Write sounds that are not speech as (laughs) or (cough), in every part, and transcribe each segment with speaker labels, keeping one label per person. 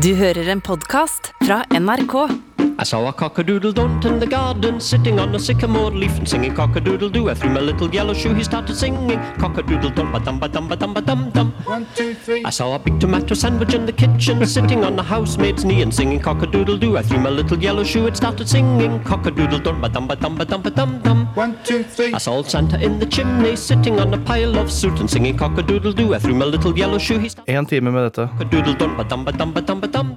Speaker 1: Du hører en podkast fra NRK.
Speaker 2: I saw a cock-a-doodle-don't in the garden, sitting on a sycamore leaf and singing cock-a-doodle-doo. I threw my little yellow shoe, he started singing cock-a-doodle-dum, ba-dum, ba-dum, ba-dum, ba-dum, dum.
Speaker 3: One, two, three.
Speaker 2: I saw a big tomato sandwich in the kitchen, (laughs) sitting on the housemaid's knee and singing cock-a-doodle-doo. I threw my little yellow shoe, it started singing cock-a-doodle-dum, ba-dum, ba-dum, ba-dum, ba-dum, dum.
Speaker 3: One, two, three.
Speaker 2: I saw old Santa in the chimney, sitting on a pile of soot and singing cock-a-doodle-doo. I threw my little yellow shoe, He's
Speaker 4: En time med dette.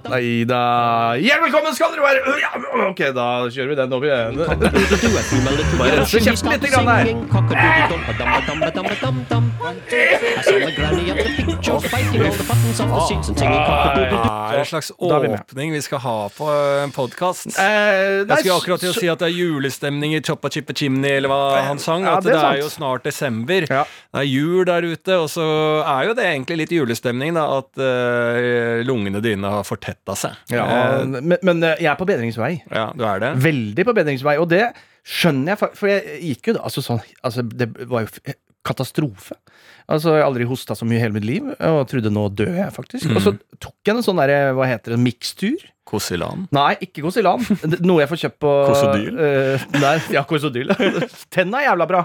Speaker 4: Nei da. Ja, velkommen skal dere være! Ja, Ok, da kjører vi den opp igjen. Bare rense kjeften litt grann her.
Speaker 2: singing cock-a-doodle-dum, ba-dum, ba-dum, ba-dum, ba-dum, dum. I saw the granny of the picture biting all the buttons off the seats and singing cock-a-doodle-doo.
Speaker 5: Det er en slags
Speaker 4: Da er vi med.
Speaker 5: åpning vi skal ha på en podkast.
Speaker 4: Eh,
Speaker 5: Jeg
Speaker 4: nei,
Speaker 5: skulle akkurat til å
Speaker 4: så-
Speaker 5: si at det er julestemning i Choppa Chippa Chimney, eller hva han sang.
Speaker 4: Ja,
Speaker 5: at
Speaker 4: det
Speaker 5: det
Speaker 4: er
Speaker 5: er jo snart desember.
Speaker 4: Ja.
Speaker 5: Det er jul der ute, og så er jo det egentlig litt julestemning, da, at uh, lungene dine har fortetta seg.
Speaker 4: ja,
Speaker 5: uh,
Speaker 4: men, men eh, jeg er på bedringsvei.
Speaker 5: ja, du er det?
Speaker 4: Veldig på bedringsvei. Og det skjønner jeg, for jeg gikk jo da altså sånn altså Det var jo katastrofe. Altså, Jeg har aldri hosta så mye i hele mitt liv, og trodde nå dør jeg faktisk. Og så tok jeg en sånn derre, hva heter det, mikstur.
Speaker 5: Kosilan?
Speaker 4: Nei, ikke Kosilan. Noe jeg får kjøpt på
Speaker 5: Kosodyl?
Speaker 4: Uh, nei, ja, Kosodyl. (laughs) Tenna er jævla bra.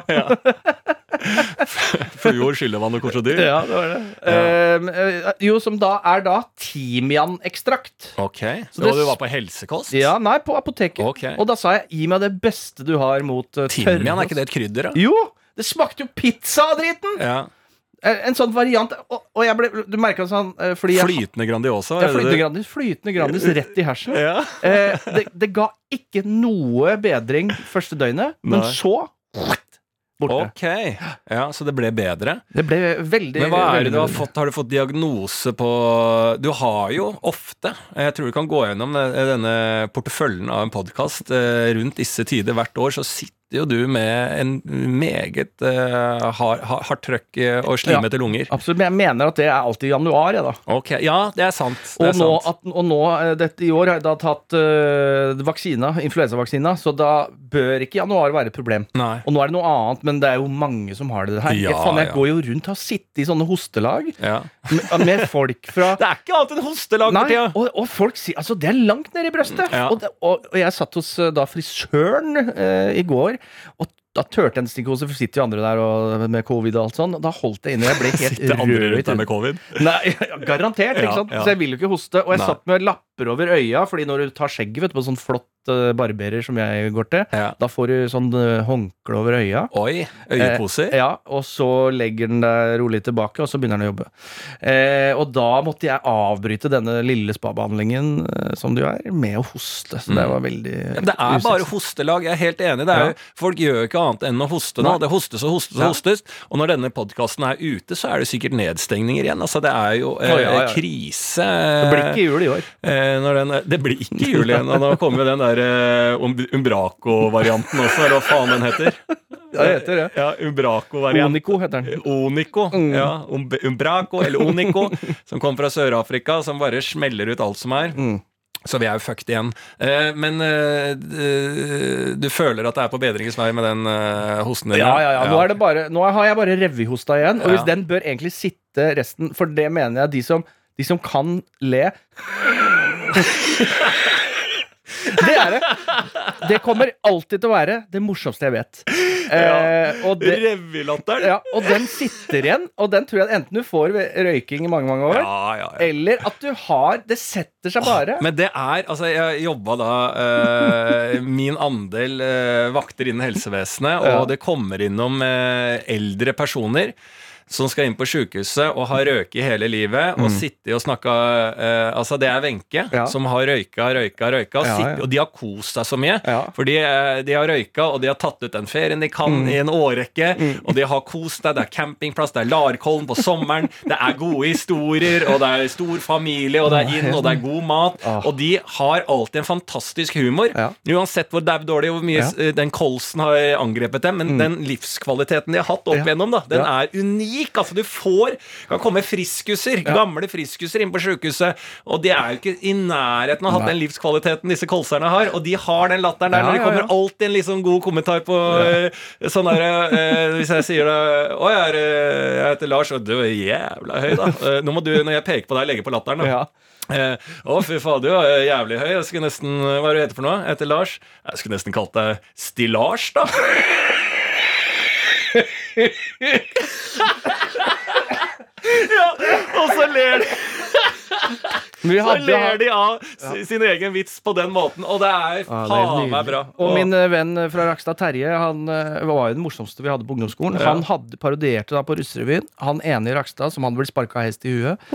Speaker 5: Fluor, skyllevann og kosodyl?
Speaker 4: Ja, det var det. Ja. Uh, jo, som da er da timianekstrakt.
Speaker 5: Ok,
Speaker 4: Så det-
Speaker 5: du var på helsekost?
Speaker 4: Ja, nei, på apoteket.
Speaker 5: Ok.
Speaker 4: Og da sa jeg gi meg det beste du har mot uh,
Speaker 5: Timian, er ikke det et krydder? da?
Speaker 4: Jo! Det smakte jo pizza av driten!
Speaker 5: Ja.
Speaker 4: Eh, En sånn variant. Og, og jeg ble Du merka sånn eh, fordi jeg,
Speaker 5: Flytende Grandiosa?
Speaker 4: Ja,
Speaker 5: det
Speaker 4: flytende? Grandis, flytende Grandis (laughs) rett i hersen.
Speaker 5: Ja.
Speaker 4: Eh, det, det ga ikke noe bedring første døgnet, men så borte.
Speaker 5: Ok, ja, så det ble bedre.
Speaker 4: Det ble veldig
Speaker 5: Men hva er det du har fått? Har du fått diagnose på Du har jo ofte Jeg tror du kan gå gjennom denne porteføljen av en podkast rundt disse tider hvert år, så sitter jo du med en meget uh, hard, hard, trøkk eh, og slimete lunger.
Speaker 4: Absolutt, men jeg mener at det er alltid januar, jeg, da.
Speaker 5: Ok, Ja, det er sant. Det
Speaker 4: Og
Speaker 5: er
Speaker 4: nå,
Speaker 5: sant.
Speaker 4: at, og nå eh, dette i år har jeg da tatt uh, vaksina, influensavaksina, så da bør ikke januar være et problem.
Speaker 5: Nei.
Speaker 4: Og nå er det noe annet, men det er jo mange som har det her.
Speaker 5: Ja,
Speaker 4: jeg, faen, jeg
Speaker 5: ja.
Speaker 4: går jo rundt og har sittet i sånne hostelag
Speaker 5: Ja.
Speaker 4: med, med folk fra (laughs)
Speaker 5: Det er ikke annet enn hostelag
Speaker 4: Nei, og, og folk sier Altså, det er langt nede i brøstet.
Speaker 5: Ja.
Speaker 4: Og, det, og, og jeg satt hos da frisøren eh, i går, og da tørte jeg en stikkose, for sitter jo andre der og, med covid og alt sånn. Da holdt jeg inne, jeg ble helt (laughs)
Speaker 5: Sitter andre rundt deg med covid?
Speaker 4: Nei, (laughs) ja, garantert, ikke sant?
Speaker 5: ja.
Speaker 4: Så jeg vil jo ikke hoste. Og jeg
Speaker 5: Nei.
Speaker 4: satt med lapper over øya, Fordi når du tar skjegget vet du, på sånn flott barberer som jeg går til,
Speaker 5: Ja.
Speaker 4: da får du sånn eh, håndkle over øya.
Speaker 5: Oi, øyeposer?
Speaker 4: Eh, ja, og så legger den deg rolig tilbake, og så begynner den å jobbe. Eh, og da måtte jeg avbryte denne lille spabehandlingen eh, som du er, med å hoste. Så det var veldig
Speaker 5: Mm. Ja, det er bare hostelag. Jeg er helt enig. Det er jo, folk gjør jo ikke annet enn å hoste nå. Det hostes og hostes og hostes. Og når denne podkasten er ute, så er det sikkert nedstengninger igjen. Altså, det er jo eh, krise.
Speaker 4: Det blir ikke jul i år.
Speaker 5: Eh, den, det blir ikke jul igjen. Og nå kommer jo den der eh, uh, Umbraco-varianten også, eller hva faen den heter.
Speaker 4: Ja, det heter det.
Speaker 5: Ja, Umbraco-varianten.
Speaker 4: Onico heter den.
Speaker 5: Onico.
Speaker 4: Mm.
Speaker 5: Ja, um, Umbraco, eller Onico, som kom fra Sør-Afrika, som bare smeller ut alt som er.
Speaker 4: Mm.
Speaker 5: Så vi er jo fucked igjen. Eh, men eh, du føler at det er på bedringens vei med den eh, hosten din?
Speaker 4: Ja, ja, ja. Nå, det bare, nå har jeg bare revyhosta igjen, og hvis den bør egentlig sitte resten For det mener jeg de som, de som kan le (laughs) (laughs) Det er det. Det kommer alltid til å være det morsomste jeg vet. Eh, og,
Speaker 5: Revylatteren?
Speaker 4: ja, og den sitter igjen, og den tror jeg enten du får ved røyking i mange mange år,
Speaker 5: Ja, ja, ja.
Speaker 4: eller at du har Det setter seg bare.
Speaker 5: Men det er Altså, jeg jobba da eh, min andel eh, vakter innen helsevesenet, og
Speaker 4: Ja.
Speaker 5: det kommer innom eh, eldre personer som skal inn på sjukehuset og har røket hele livet og sittet og snakka eh, Altså, det er Wenche
Speaker 4: Mm. Ja.
Speaker 5: som har røyka, røyka, røyka,
Speaker 4: Ja,
Speaker 5: sitt- og de har kost seg så mye.
Speaker 4: Ja.
Speaker 5: For de, eh, de har røyka, og de har tatt ut den ferien de kan i en årrekke, og de har kost seg. Det er campingplass, det er Larkollen på sommeren, det er gode historier, og det er stor familie, og det er inn, og det er god mat. Og de har alltid en fantastisk humor. Uansett hvor dau-dårlig, hvor mye eh, den kolsen har angrepet dem, men den livskvaliteten de har hatt opp igjennom, da, den er unik. Lik. Altså, du får kan komme friskuser, gamle friskuser inn på sjukehuset, og de er jo ikke i nærheten av å ha den livskvaliteten disse kolserne har, og de har den latteren der
Speaker 4: Ja,
Speaker 5: når
Speaker 4: det
Speaker 5: kommer
Speaker 4: ja.
Speaker 5: alltid en liksom god kommentar på eh, sånn der eh, Hvis jeg sier det Å, jeg, eh, jeg heter Lars, og du er jævla høy, da. Eh, nå må du, når jeg peker på deg, legge på latteren, da.
Speaker 4: Ja.
Speaker 5: Eh, Å, fy faen, du er jævlig høy. Jeg skulle nesten Hva er det du heter for noe? Jeg heter Lars. Jeg skulle nesten kalt deg Stillasj, da. (laughs) ja, og så ler de Så ler de av si- sin egen vits på den måten, og det er faen meg bra.
Speaker 4: Og min eh, venn fra Rakstad, Terje, han eh, var jo den morsomste vi hadde på ungdomsskolen. Han hadde parodierte da på Russerevyen. Han ene i Rakstad som hadde blitt sparka av hest i huet. (laughs)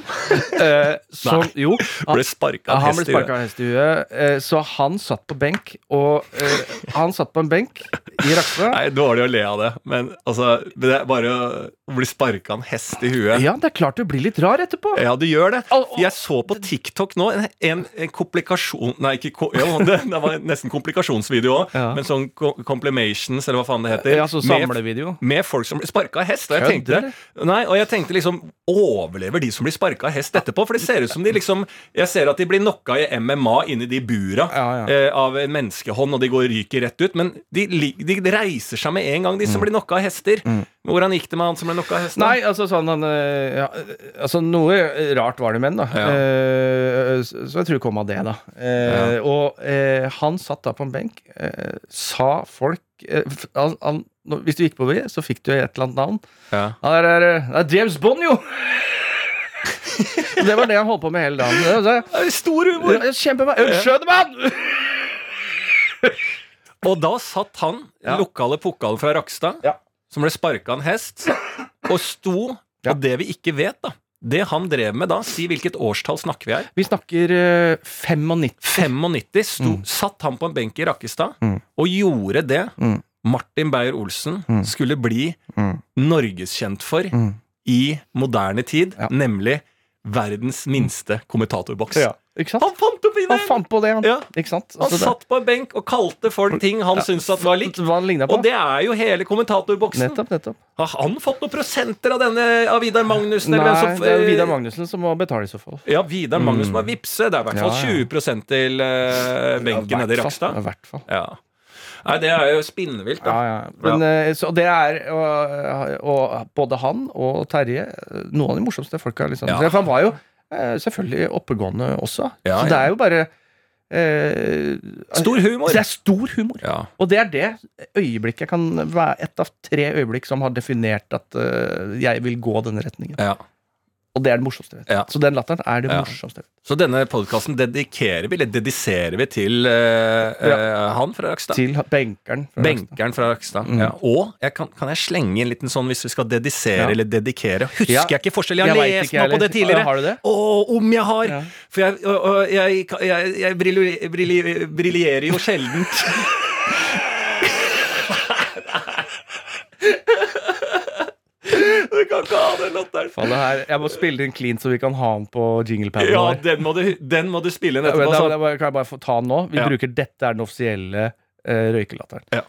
Speaker 4: Eh, som, jo, (laughs) han,
Speaker 5: ble sparka av hest
Speaker 4: hest i huet. eh, så han satt på benk, og eh, han satt på en benk i Rakstad.
Speaker 5: Nei, dårlig å le av det, men altså det er Bare å bli sparka av en hest i huet
Speaker 4: Ja, det er klart du blir litt rar etterpå.
Speaker 5: Ja, du gjør det. Jeg så på TikTok nå en, en, en komplikasjon Nei, ikke jo, det, det var nesten komplikasjonsvideo òg,
Speaker 4: Ja.
Speaker 5: men sånn co- complimations, eller hva faen det heter.
Speaker 4: Ja, så
Speaker 5: med,
Speaker 4: samlevideo.
Speaker 5: med folk som blir sparka av hest. Og jeg tenkte, nei, og jeg tenkte liksom Overlever de som blir sparka av hest etterpå? For det ser ut som de liksom Jeg ser at de blir knocka i MMA inni de bura
Speaker 4: Ja, ja.
Speaker 5: Eh, av en menneskehånd, og de går ryker rett ut. Men de, li- de reiser seg med en gang, de som blir knocka av hester. Hvordan gikk det med han som ble knocka av.
Speaker 4: Nei, altså sånn han, eh, ja, eh, Altså Noe rart var det med han, da.
Speaker 5: Ja.
Speaker 4: Eh, så så jeg tror det kom av det, da. Eh, Og eh, han satt da på en benk, eh, sa folk han, han, Hvis du gikk på vei, så fikk du et eller annet navn.
Speaker 5: Ja.
Speaker 4: Ja, det, er, det er James Bond, jo! det var det han holdt på med hele dagen.
Speaker 5: Er stor humor!
Speaker 4: Kjempebra! Skjønnemann!
Speaker 5: Og da satt han,
Speaker 4: Ja.
Speaker 5: lokale pukkalen fra Rakstad,
Speaker 4: Ja.
Speaker 5: Som ble sparka en hest, og sto
Speaker 4: Ja.
Speaker 5: Og det vi ikke vet, da Det han drev med da, si hvilket årstall snakker vi her?
Speaker 4: Vi snakker uh, 95.
Speaker 5: 95 sto, satt han på en benk i Rakkestad
Speaker 4: Mm.
Speaker 5: og gjorde det
Speaker 4: Mm.
Speaker 5: Martin Beyer-Olsen
Speaker 4: Mm.
Speaker 5: skulle bli
Speaker 4: Mm.
Speaker 5: norgeskjent for
Speaker 4: Mm.
Speaker 5: i moderne tid,
Speaker 4: Ja.
Speaker 5: nemlig verdens minste kommentatorboks.
Speaker 4: Ja?
Speaker 5: Han fant opp
Speaker 4: Han fant på det, han.
Speaker 5: Ja. Han
Speaker 4: Altså, det-
Speaker 5: satt på en benk og kalte folk ting han syntes at var likt.
Speaker 4: Han.
Speaker 5: Og det er jo hele kommentatorboksen.
Speaker 4: Nettopp, nettopp.
Speaker 5: Har han fått noen prosenter av denne av Vidar Magnussen?
Speaker 4: Nei,
Speaker 5: som-
Speaker 4: det er Vidar Magnussen som må betale i så fall.
Speaker 5: Ja, Vidar Magnussen må vippse. Det er i hvert fall
Speaker 4: Ja, ja.
Speaker 5: 20 til uh, benken
Speaker 4: Ja,
Speaker 5: nede i. Rakstad.
Speaker 4: Ja, hvert fall.
Speaker 5: Ja. Nei, det er jo spinnvilt, da.
Speaker 4: Ja, ja. Men, ja. så det er og, og både han og Terje eh, Noen av de morsomste folka. Liksom.
Speaker 5: Ja.
Speaker 4: Han var jo eh, selvfølgelig oppegående også.
Speaker 5: Ja,
Speaker 4: så det er jo bare eh,
Speaker 5: Stor humor.
Speaker 4: Det er stor humor.
Speaker 5: Ja.
Speaker 4: Og det er det øyeblikket kan være et av tre øyeblikk som har definert at eh, jeg vil gå denne retningen.
Speaker 5: ja.
Speaker 4: Og det er det morsomste. jeg vet.
Speaker 5: Ja.
Speaker 4: Så den latteren er det
Speaker 5: Ja.
Speaker 4: morsomste. jeg vet.
Speaker 5: Så denne podkasten dedikerer vi, eller dediserer vi til eh, eh, han fra Rakstad.
Speaker 4: Til benkeren. fra Rakstad.
Speaker 5: Fra Rakstad.
Speaker 4: Mm.
Speaker 5: Ja. Og jeg kan, kan jeg slenge inn en liten sånn hvis vi skal dedisere eller dedikere? Husker jeg ikke forskjell? Jeg
Speaker 4: Jeg
Speaker 5: lest meg på det tidligere.
Speaker 4: Har du det?
Speaker 5: Å, om jeg har! For jeg, og, og, jeg, jeg, jeg briljerer jo sjeldent. (laughs) (laughs) Du kan ikke ha den latteren.
Speaker 4: Faen, det her, jeg må spille den clean, så vi kan ha den på jinglepaden
Speaker 5: Ja, den må du, den må du spille inn
Speaker 4: Ja,
Speaker 5: etterpå.
Speaker 4: da, da kan jeg bare få ta den nå? Vi
Speaker 5: Ja.
Speaker 4: bruker 'dette er den offisielle uh, røykelatteren'.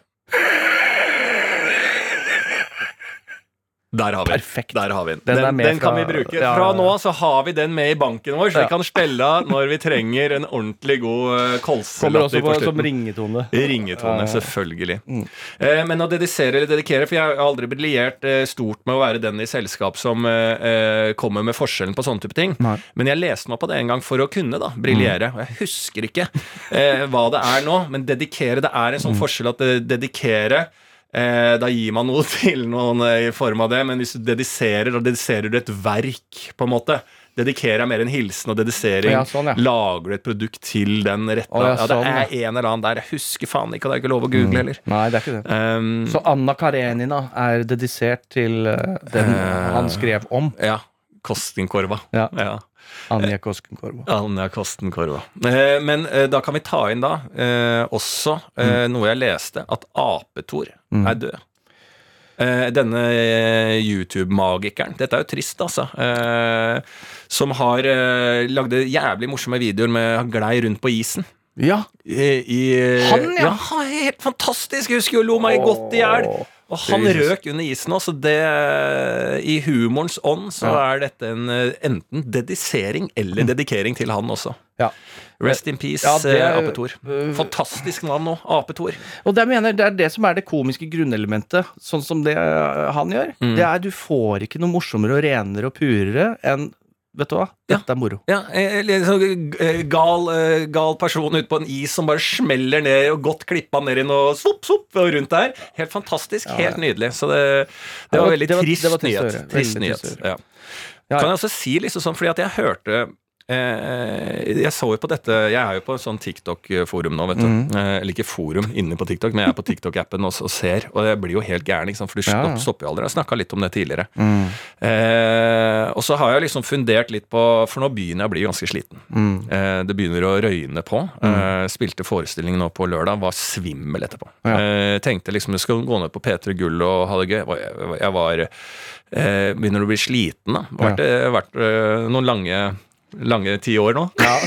Speaker 5: Der har vi den.
Speaker 4: Perfekt.
Speaker 5: Der har vi den.
Speaker 4: Den
Speaker 5: Den, den
Speaker 4: fra, kan
Speaker 5: vi bruke.
Speaker 4: ja,
Speaker 5: Fra nå av så har vi den med i banken vår, så
Speaker 4: Ja.
Speaker 5: vi kan spille når vi trenger en ordentlig god.
Speaker 4: Kommer
Speaker 5: kolselatter på
Speaker 4: på, som ringetone.
Speaker 5: Ringetone, selvfølgelig.
Speaker 4: Mm.
Speaker 5: Eh, men å dedisere eller dedikere, for jeg har aldri briljert eh, stort med å være den i selskap som eh, eh, kommer med forskjellen på sånne type ting.
Speaker 4: Nei.
Speaker 5: Men jeg leste meg på det en gang for å kunne da, briljere. Og jeg husker ikke eh, hva det er nå, men dedikere, det er en sånn forskjell at eh, dedikere Eh, da gir man noe (laughs) til noen eh, i form av det, men hvis du dediserer, da dediserer du et verk, på en måte. Dedikere er mer en hilsen og dedisering.
Speaker 4: Ja, sånn, ja.
Speaker 5: Lager du et produkt til den retta
Speaker 4: Å, ja,
Speaker 5: ja, Det
Speaker 4: sånn,
Speaker 5: er en eller annen der. Jeg husker faen ikke, og det er ikke lov å google heller.
Speaker 4: Nei, det er ikke det.
Speaker 5: Um,
Speaker 4: Så Anna Karenina er dedisert til eh, den
Speaker 5: Eh.
Speaker 4: han skrev om.
Speaker 5: ja. Kostinkorva.
Speaker 4: Ja.
Speaker 5: Ja.
Speaker 4: Anja Kostenkorva.
Speaker 5: Anja Kostenkorva. Eh, men eh, da kan vi ta inn da eh, også mm. noe jeg leste, at Apetor
Speaker 4: Mm.
Speaker 5: er død. Denne YouTube-magikeren Dette er jo trist, altså. Som har lagde jævlig morsomme videoer med han glei rundt på isen.
Speaker 4: Ja.
Speaker 5: I, i,
Speaker 4: Han, ja.
Speaker 5: ja. helt fantastisk! Jeg husker jo lo meg godt i hjel. Og han
Speaker 4: Jesus.
Speaker 5: røk under isen òg, så det I humorens ånd så
Speaker 4: Ja.
Speaker 5: er dette en eh, enten dedisering eller dedikering til han også.
Speaker 4: Ja.
Speaker 5: Rest in peace,
Speaker 4: Ja, det-
Speaker 5: eh, Apetor.
Speaker 4: øh,
Speaker 5: Fantastisk navn nå. Apetor.
Speaker 4: Og det, mener, det er det som er det komiske grunnelementet, sånn som det han gjør.
Speaker 5: Mm.
Speaker 4: Det er Du får ikke noe morsommere og renere og purere enn Vet du hva?
Speaker 5: Ja.
Speaker 4: Dette er moro.
Speaker 5: Ja, eh, en sånn eh, gal, eh, gal person ute på en is som bare smeller ned, og godt klippa ned i noe svopp, svopp og rundt der. Helt fantastisk. Helt nydelig. Så det, det var veldig trist nyhet. Trist nyhet. Ja. Kan jeg også si liksom sånn, fordi at jeg hørte eh, Jeg så jo på dette Jeg er jo på en sånn TikTok-forum nå, vet du.
Speaker 4: Mm.
Speaker 5: Eh, eller ikke forum inne på TikTok, men jeg er på TikTok-appen og, og ser. Og jeg blir jo helt gæren, for du
Speaker 4: Ja, ja.
Speaker 5: stopper jo aldri. Jeg snakka litt om det tidligere.
Speaker 4: Mm.
Speaker 5: Eh, og så har jeg liksom fundert litt på For nå begynner jeg å bli ganske sliten.
Speaker 4: Mm.
Speaker 5: Eh, det begynner å røyne på. Eh, spilte forestilling nå på lørdag, var svimmel etterpå.
Speaker 4: Ja.
Speaker 5: Eh, tenkte liksom jeg skulle gå ned på P3 Gull og ha det gøy. Jeg var, jeg var eh, Begynner å bli sliten, da. Vært, eh, vært eh, noen lange Lange ti år nå.
Speaker 4: Ja. (laughs)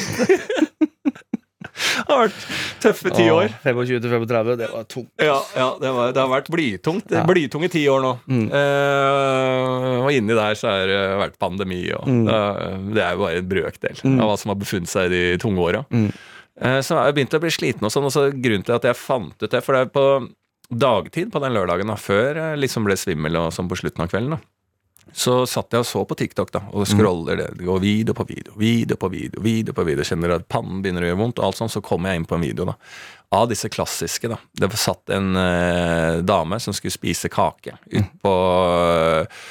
Speaker 5: Det har vært tøffe ti år.
Speaker 4: 25 til 35, det var tungt.
Speaker 5: Ja, ja det, var, det har vært blytungt.
Speaker 4: Ja.
Speaker 5: Blytunge ti år nå.
Speaker 4: Mm.
Speaker 5: Uh, og inni der så har det vært pandemi, og
Speaker 4: Mm.
Speaker 5: det, det er jo bare en brøkdel
Speaker 4: Mm.
Speaker 5: av hva som har befunnet seg i de tunge åra. Eh, så jeg begynte å bli sliten og sånn, og så grunnen til at jeg fant ut det For det er på dagtid på den lørdagen, da, før jeg liksom ble svimmel og sånn på slutten av kvelden, da. Så satt jeg og så på TikTok da, og scroller det. Det går video på video, video på video, video på video. Kjenner at pannen begynner å gjøre vondt, og alt sånt. Så kommer jeg inn på en video da, av disse klassiske. da. Det satt en eh, dame som skulle spise kake ut på eh,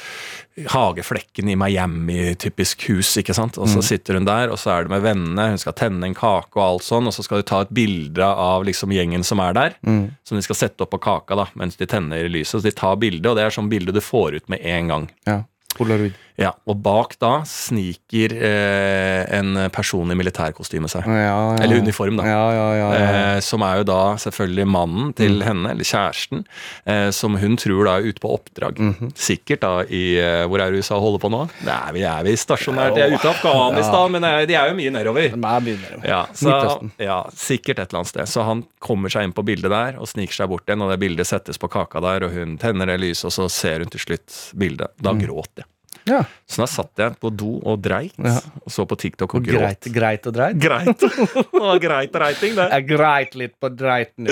Speaker 5: hageflekken i Miami, typisk hus, ikke sant. Og så sitter hun der, og så er det med vennene, hun skal tenne en kake og alt sånn, og så skal de ta et bilde av liksom gjengen som er der,
Speaker 4: Mm.
Speaker 5: som de skal sette opp på kaka da, mens de tenner lyset. Så de tar bilde, og det er sånn bilde du får ut med en gang.
Speaker 4: Ja. Polaroid.
Speaker 5: Ja, Og bak da sniker eh, en person i militærkostyme seg.
Speaker 4: Ja, ja.
Speaker 5: Eller uniform, da.
Speaker 4: Ja, ja, ja, ja.
Speaker 5: Eh, som er jo da selvfølgelig mannen til henne, eller kjæresten, eh, som hun tror da er ute på oppdrag.
Speaker 4: Mhm.
Speaker 5: Sikkert da i eh, Hvor er USA holder på nå? Det er vi, er vi stasjonært. De er ute i Afghanistan, men de er jo mye nedover.
Speaker 4: De er mye nedover.
Speaker 5: Ja, så, ja, sikkert et eller annet sted. Så han kommer seg inn på bildet der og sniker seg bort igjen, og det bildet settes på kaka der, og hun tenner det lyset, og så ser hun til slutt bildet. Da
Speaker 4: Mm.
Speaker 5: gråter jeg.
Speaker 4: Ja.
Speaker 5: Så da satt jeg på do og dreit,
Speaker 4: Ja.
Speaker 5: og så på TikTok og
Speaker 4: Og
Speaker 5: gråt.
Speaker 4: greit, greit og dreit.
Speaker 5: Greit. (laughs) Det var greit reiting, det.
Speaker 4: Jeg greit litt på dreiten.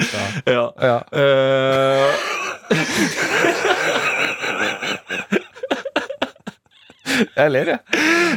Speaker 5: Ja.
Speaker 4: Ja.
Speaker 5: Uh...
Speaker 4: Jeg ler, jeg.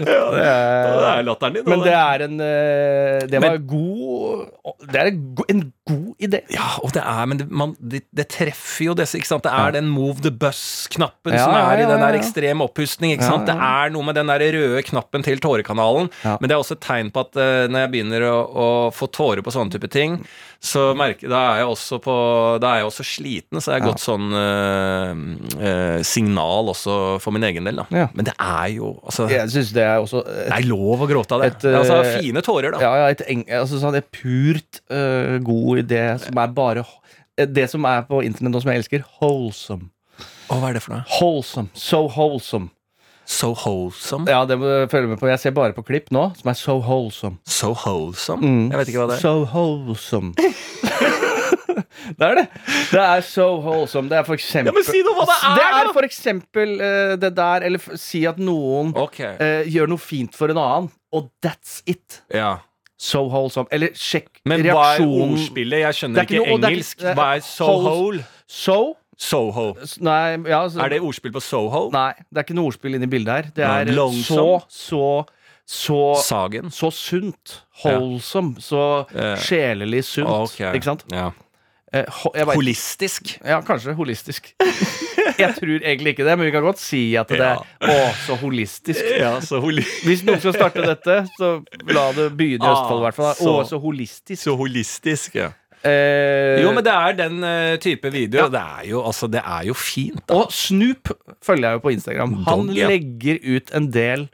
Speaker 4: Ja,
Speaker 5: det
Speaker 4: er,
Speaker 5: er latteren din.
Speaker 4: men det er en eh, Det var
Speaker 5: Men-
Speaker 4: god Det er en god en god idé.
Speaker 5: Ja, og det er, men det, man, det, det treffer jo disse, ikke sant? Det er den move the bus-knappen
Speaker 4: Ja,
Speaker 5: som er i
Speaker 4: ja,
Speaker 5: den der
Speaker 4: ja.
Speaker 5: ekstrem opphustning, ikke
Speaker 4: Ja,
Speaker 5: sant? Det
Speaker 4: ja.
Speaker 5: er noe med den der røde knappen til tårekanalen,
Speaker 4: Ja.
Speaker 5: men det er også et tegn på at uh, når jeg begynner å, å få tårer på sånne type ting, så merker, da er jeg også på, da er jeg også sliten, så det er et
Speaker 4: Ja.
Speaker 5: godt sånn uh, uh, signal også for min egen del, da.
Speaker 4: Ja.
Speaker 5: Men det er jo, altså,
Speaker 4: Jeg syns det er også
Speaker 5: det er lov å gråte av det.
Speaker 4: Et,
Speaker 5: altså, fine tårer, da.
Speaker 4: ja, ja, et, altså, sånn, et purt eh, god det som er bare eh, Det som er på internett nå som jeg elsker, wholesome.
Speaker 5: Og hva er det for noe?
Speaker 4: Wholesome. So wholesome.
Speaker 5: So wholesome?
Speaker 4: Ja, det må du følge med på. Jeg ser bare på klipp nå som er so wholesome.
Speaker 5: So wholesome?
Speaker 4: Mm.
Speaker 5: Jeg vet ikke hva det er.
Speaker 4: So wholesome. (laughs) det er det. Det er so wholesome. Det er for eksempel
Speaker 5: Ja, men si noe hva det er,
Speaker 4: Det er for eksempel uh, det der, eller si at noen
Speaker 5: okay.
Speaker 4: uh, gjør noe fint for en annen, og that's it.
Speaker 5: Ja.
Speaker 4: So wholesome. Eller sjekk
Speaker 5: Men hva er ordspillet? Jeg skjønner
Speaker 4: er ikke noe-
Speaker 5: engelsk.
Speaker 4: ikke-
Speaker 5: Hva er so hole?
Speaker 4: So
Speaker 5: Soho.
Speaker 4: Nei, ja, så,
Speaker 5: Er det ordspill på soho?
Speaker 4: Nei, det er ikke noe ordspill inni bildet her. Det er så, så, så
Speaker 5: Sagen?
Speaker 4: Så sunt. Wholesome. Så
Speaker 5: Eh,
Speaker 4: sjelelig sunt.
Speaker 5: Okay.
Speaker 4: Ikke sant?
Speaker 5: Ja.
Speaker 4: Eh, ho- vet-
Speaker 5: Holistisk?
Speaker 4: Ja, kanskje holistisk. (laughs) Jeg tror egentlig ikke det, men vi kan godt si at det
Speaker 5: Ja.
Speaker 4: er å, så holistisk. (laughs)
Speaker 5: Ja, så holi
Speaker 4: Hvis noen skal starte dette, så la det begynne i
Speaker 5: Ah,
Speaker 4: Østfold, i hvert fall. Å, så holistisk.
Speaker 5: Så holistisk, ja.
Speaker 4: Eh,
Speaker 5: Jo, men det er den uh, type video. Det er jo, altså, det er jo fint. Da.
Speaker 4: Og Snoop følger jeg jo på Instagram. Han
Speaker 5: Dog, ja.
Speaker 4: legger ut en del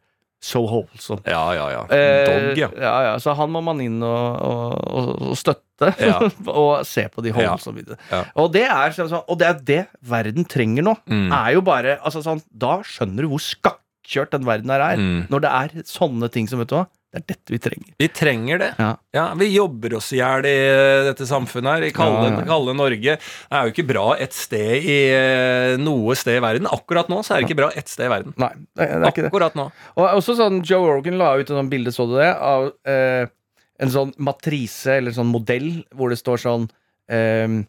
Speaker 4: so wholesome.
Speaker 5: Ja, ja, ja.
Speaker 4: Eh,
Speaker 5: Dog, ja.
Speaker 4: ja, ja. Så han må man inn og, og, og, og støtte.
Speaker 5: Ja. (laughs)
Speaker 4: og se på de wholesome videoene.
Speaker 5: Ja.
Speaker 4: Og det er sånn, sånn- Og det er det verden trenger nå.
Speaker 5: Mm.
Speaker 4: Er jo bare altså sånn, Da skjønner du hvor skakkjørt den verden her er.
Speaker 5: Mm.
Speaker 4: Når det er sånne ting som, vet du hva Det er dette vi trenger.
Speaker 5: Vi trenger det.
Speaker 4: Ja.
Speaker 5: Ja, Vi jobber oss i hjel i dette samfunnet her, i kalde,
Speaker 4: Ja, ja.
Speaker 5: kalde Norge. Det er jo ikke bra et sted i eh, noe sted i verden. Akkurat nå så er det ikke bra ett sted i verden.
Speaker 4: Nei, det, det er det.
Speaker 5: Akkurat nå.
Speaker 4: Og også sånn, Joe Rogan la ut et sånt bilde, så du det, av eh, en sånn matrise, eller sånn modell, hvor det står sånn um,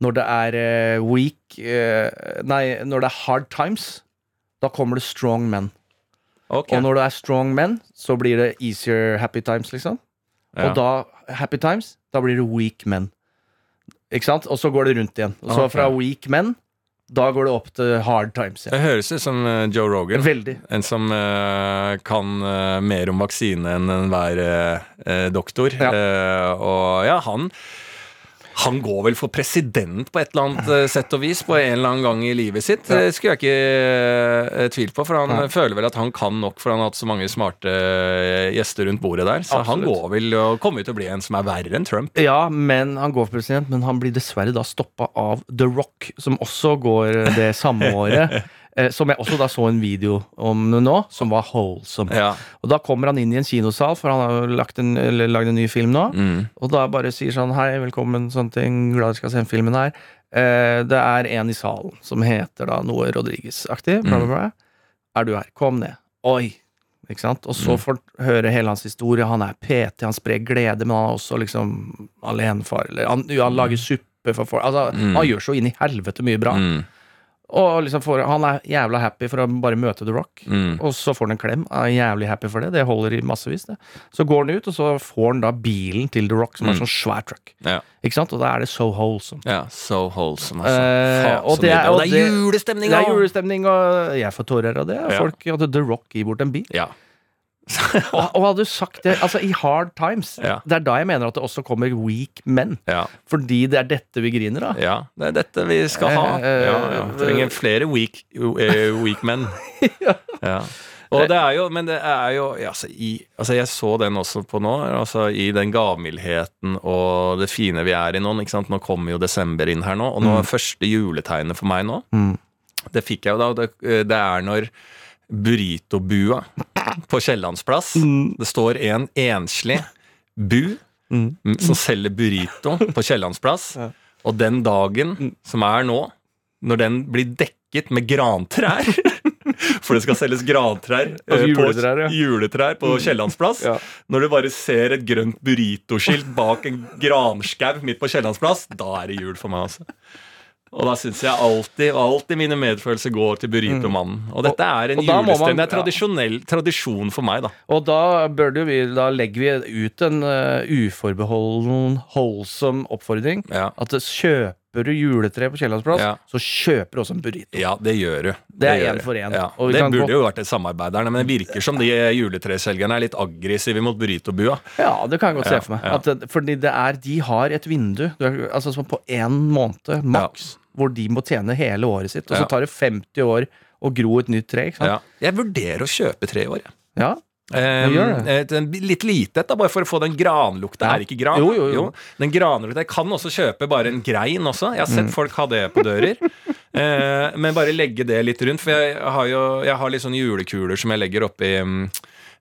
Speaker 4: Når det er eh, weak uh, Nei, når det er hard times, da kommer det strong men.
Speaker 5: Okay.
Speaker 4: Og når det er strong men, så blir det easier happy times, liksom.
Speaker 5: Ja.
Speaker 4: Og da, happy times, da blir det weak men. Ikke sant? Og så går det rundt igjen. Og så fra weak men, da går det opp til hard times Ja.
Speaker 5: Det høres ut som eh, Joe Rogan.
Speaker 4: Veldig.
Speaker 5: En som uh, kan uh, mer om vaksine enn enhver uh, doktor.
Speaker 4: Ja.
Speaker 5: Og ja, han han går vel for president på et eller annet eh, sett og vis på en eller annen gang i livet sitt. Det skulle jeg ikke uh, tvilt på, for han
Speaker 4: Nei.
Speaker 5: føler vel at han kan nok, for han har hatt så mange smarte eh, gjester rundt bordet der. Så han går vel og kommer til å bli en som er verre enn Trump.
Speaker 4: Ja, men han går for president, men han blir dessverre da stoppa av The Rock, som også går det samme (laughs) året. Eh, som jeg også da så en video om nå, som var wholesome.
Speaker 5: Ja.
Speaker 4: Og da kommer han inn i en kinosal, for han har jo lagt en, lagd en ny film nå.
Speaker 5: Mm.
Speaker 4: Og da bare sier sånn Hei, velkommen, sånne ting. Glad dere skal se filmen her. Eh, det er en i salen som heter da noe Rodriguez-aktig. Bla. Er du her? Kom ned. Oi. Ikke sant? Og så får du høre hele hans historie. Han er PT, han sprer glede, men han er også liksom alenefar. Eller han, han lager suppe for folk. Altså,
Speaker 5: Mm.
Speaker 4: Han gjør så inn i helvete mye bra.
Speaker 5: Mm.
Speaker 4: Og liksom får, han er jævla happy for å bare møte The Rock.
Speaker 5: Mm.
Speaker 4: Og så får han en klem. Er jævlig happy for det. Det holder i massevis, det. Så går han ut, og så får han da bilen til The Rock, som er
Speaker 5: Mm.
Speaker 4: sånn svær truck.
Speaker 5: Ja.
Speaker 4: Ikke sant? Og da er det so wholesome.
Speaker 5: ja, so wholesome, altså.
Speaker 4: Eh, og det er- og
Speaker 5: det er julestemning!
Speaker 4: Det er julestemning, og jeg får tårer av det. Folk at The Rock gir bort en bil.
Speaker 5: Ja. (laughs)
Speaker 4: Og, og hadde du sagt det altså i hard times,
Speaker 5: Ja.
Speaker 4: det er da jeg mener at det også kommer weak men.
Speaker 5: ja.
Speaker 4: Fordi det er dette vi griner av.
Speaker 5: Ja, det er dette vi skal ha.
Speaker 4: Eh,
Speaker 5: Ja, ja. Trenger flere weak, eh, weak men. (laughs) ja. Og det er jo, men det er jo altså, i, altså Jeg så den også på nå. Altså I den gavmildheten og det fine vi er i nå. Ikke sant? Nå kommer jo desember inn her nå, og nå er første juletegnet for meg nå.
Speaker 4: Mm.
Speaker 5: Det fikk jeg jo da. og Det, det er når burritobua på Kiellandsplass Det står en enslig bu
Speaker 4: Mm.
Speaker 5: som selger burrito på Kiellandsplass.
Speaker 4: Ja.
Speaker 5: Og den dagen som er nå, når den blir dekket med grantrær (laughs) For det skal selges grantrær
Speaker 4: Altså
Speaker 5: på
Speaker 4: juletrær, ja.
Speaker 5: juletrær på Kiellandsplass.
Speaker 4: Ja.
Speaker 5: Når du bare ser et grønt burritoskilt bak en granskau midt på Kiellandsplass, da er det jul for meg, altså. Og da syns jeg alltid alltid mine medfølelser går til burritomannen. Og dette er en
Speaker 4: Mm.
Speaker 5: julestemning. Det er tradisjonell tradisjon for meg, da.
Speaker 4: Og da vi Da legger vi ut en uh, uforbeholden, holdsom oppfordring.
Speaker 5: Ja.
Speaker 4: At det, kjøper du juletre på Kiellandsplass,
Speaker 5: Ja.
Speaker 4: så kjøper du også en burrito.
Speaker 5: Ja, det gjør du.
Speaker 4: Det er
Speaker 5: gjør
Speaker 4: en
Speaker 5: du.
Speaker 4: for en.
Speaker 5: Ja.
Speaker 4: Og vi
Speaker 5: Det
Speaker 4: kan
Speaker 5: burde
Speaker 4: gå-
Speaker 5: jo vært et samarbeid der, men det virker som de juletreselgerne er litt aggressive mot burritobua.
Speaker 4: Ja, det kan jeg godt
Speaker 5: Ja,
Speaker 4: se for meg.
Speaker 5: ja.
Speaker 4: At det, fordi det er, de har et vindu, du er- altså som på én måned maks, hvor de må tjene hele året sitt. Og så
Speaker 5: Ja.
Speaker 4: tar det 50 år å gro et nytt tre. ikke sant?
Speaker 5: Ja. Jeg vurderer å kjøpe tre i år, jeg.
Speaker 4: Ja.
Speaker 5: Um, et, litt lite et, bare for å få den granlukta.
Speaker 4: Ja.
Speaker 5: Er ikke gran?
Speaker 4: Jo, jo, jo.
Speaker 5: Den granlukta. Jeg kan også kjøpe bare en grein også. Jeg har
Speaker 4: Mm.
Speaker 5: sett folk ha det på dører. uh, (laughs) men bare legge det litt rundt. For jeg har jo jeg har litt sånne julekuler som jeg legger oppi um,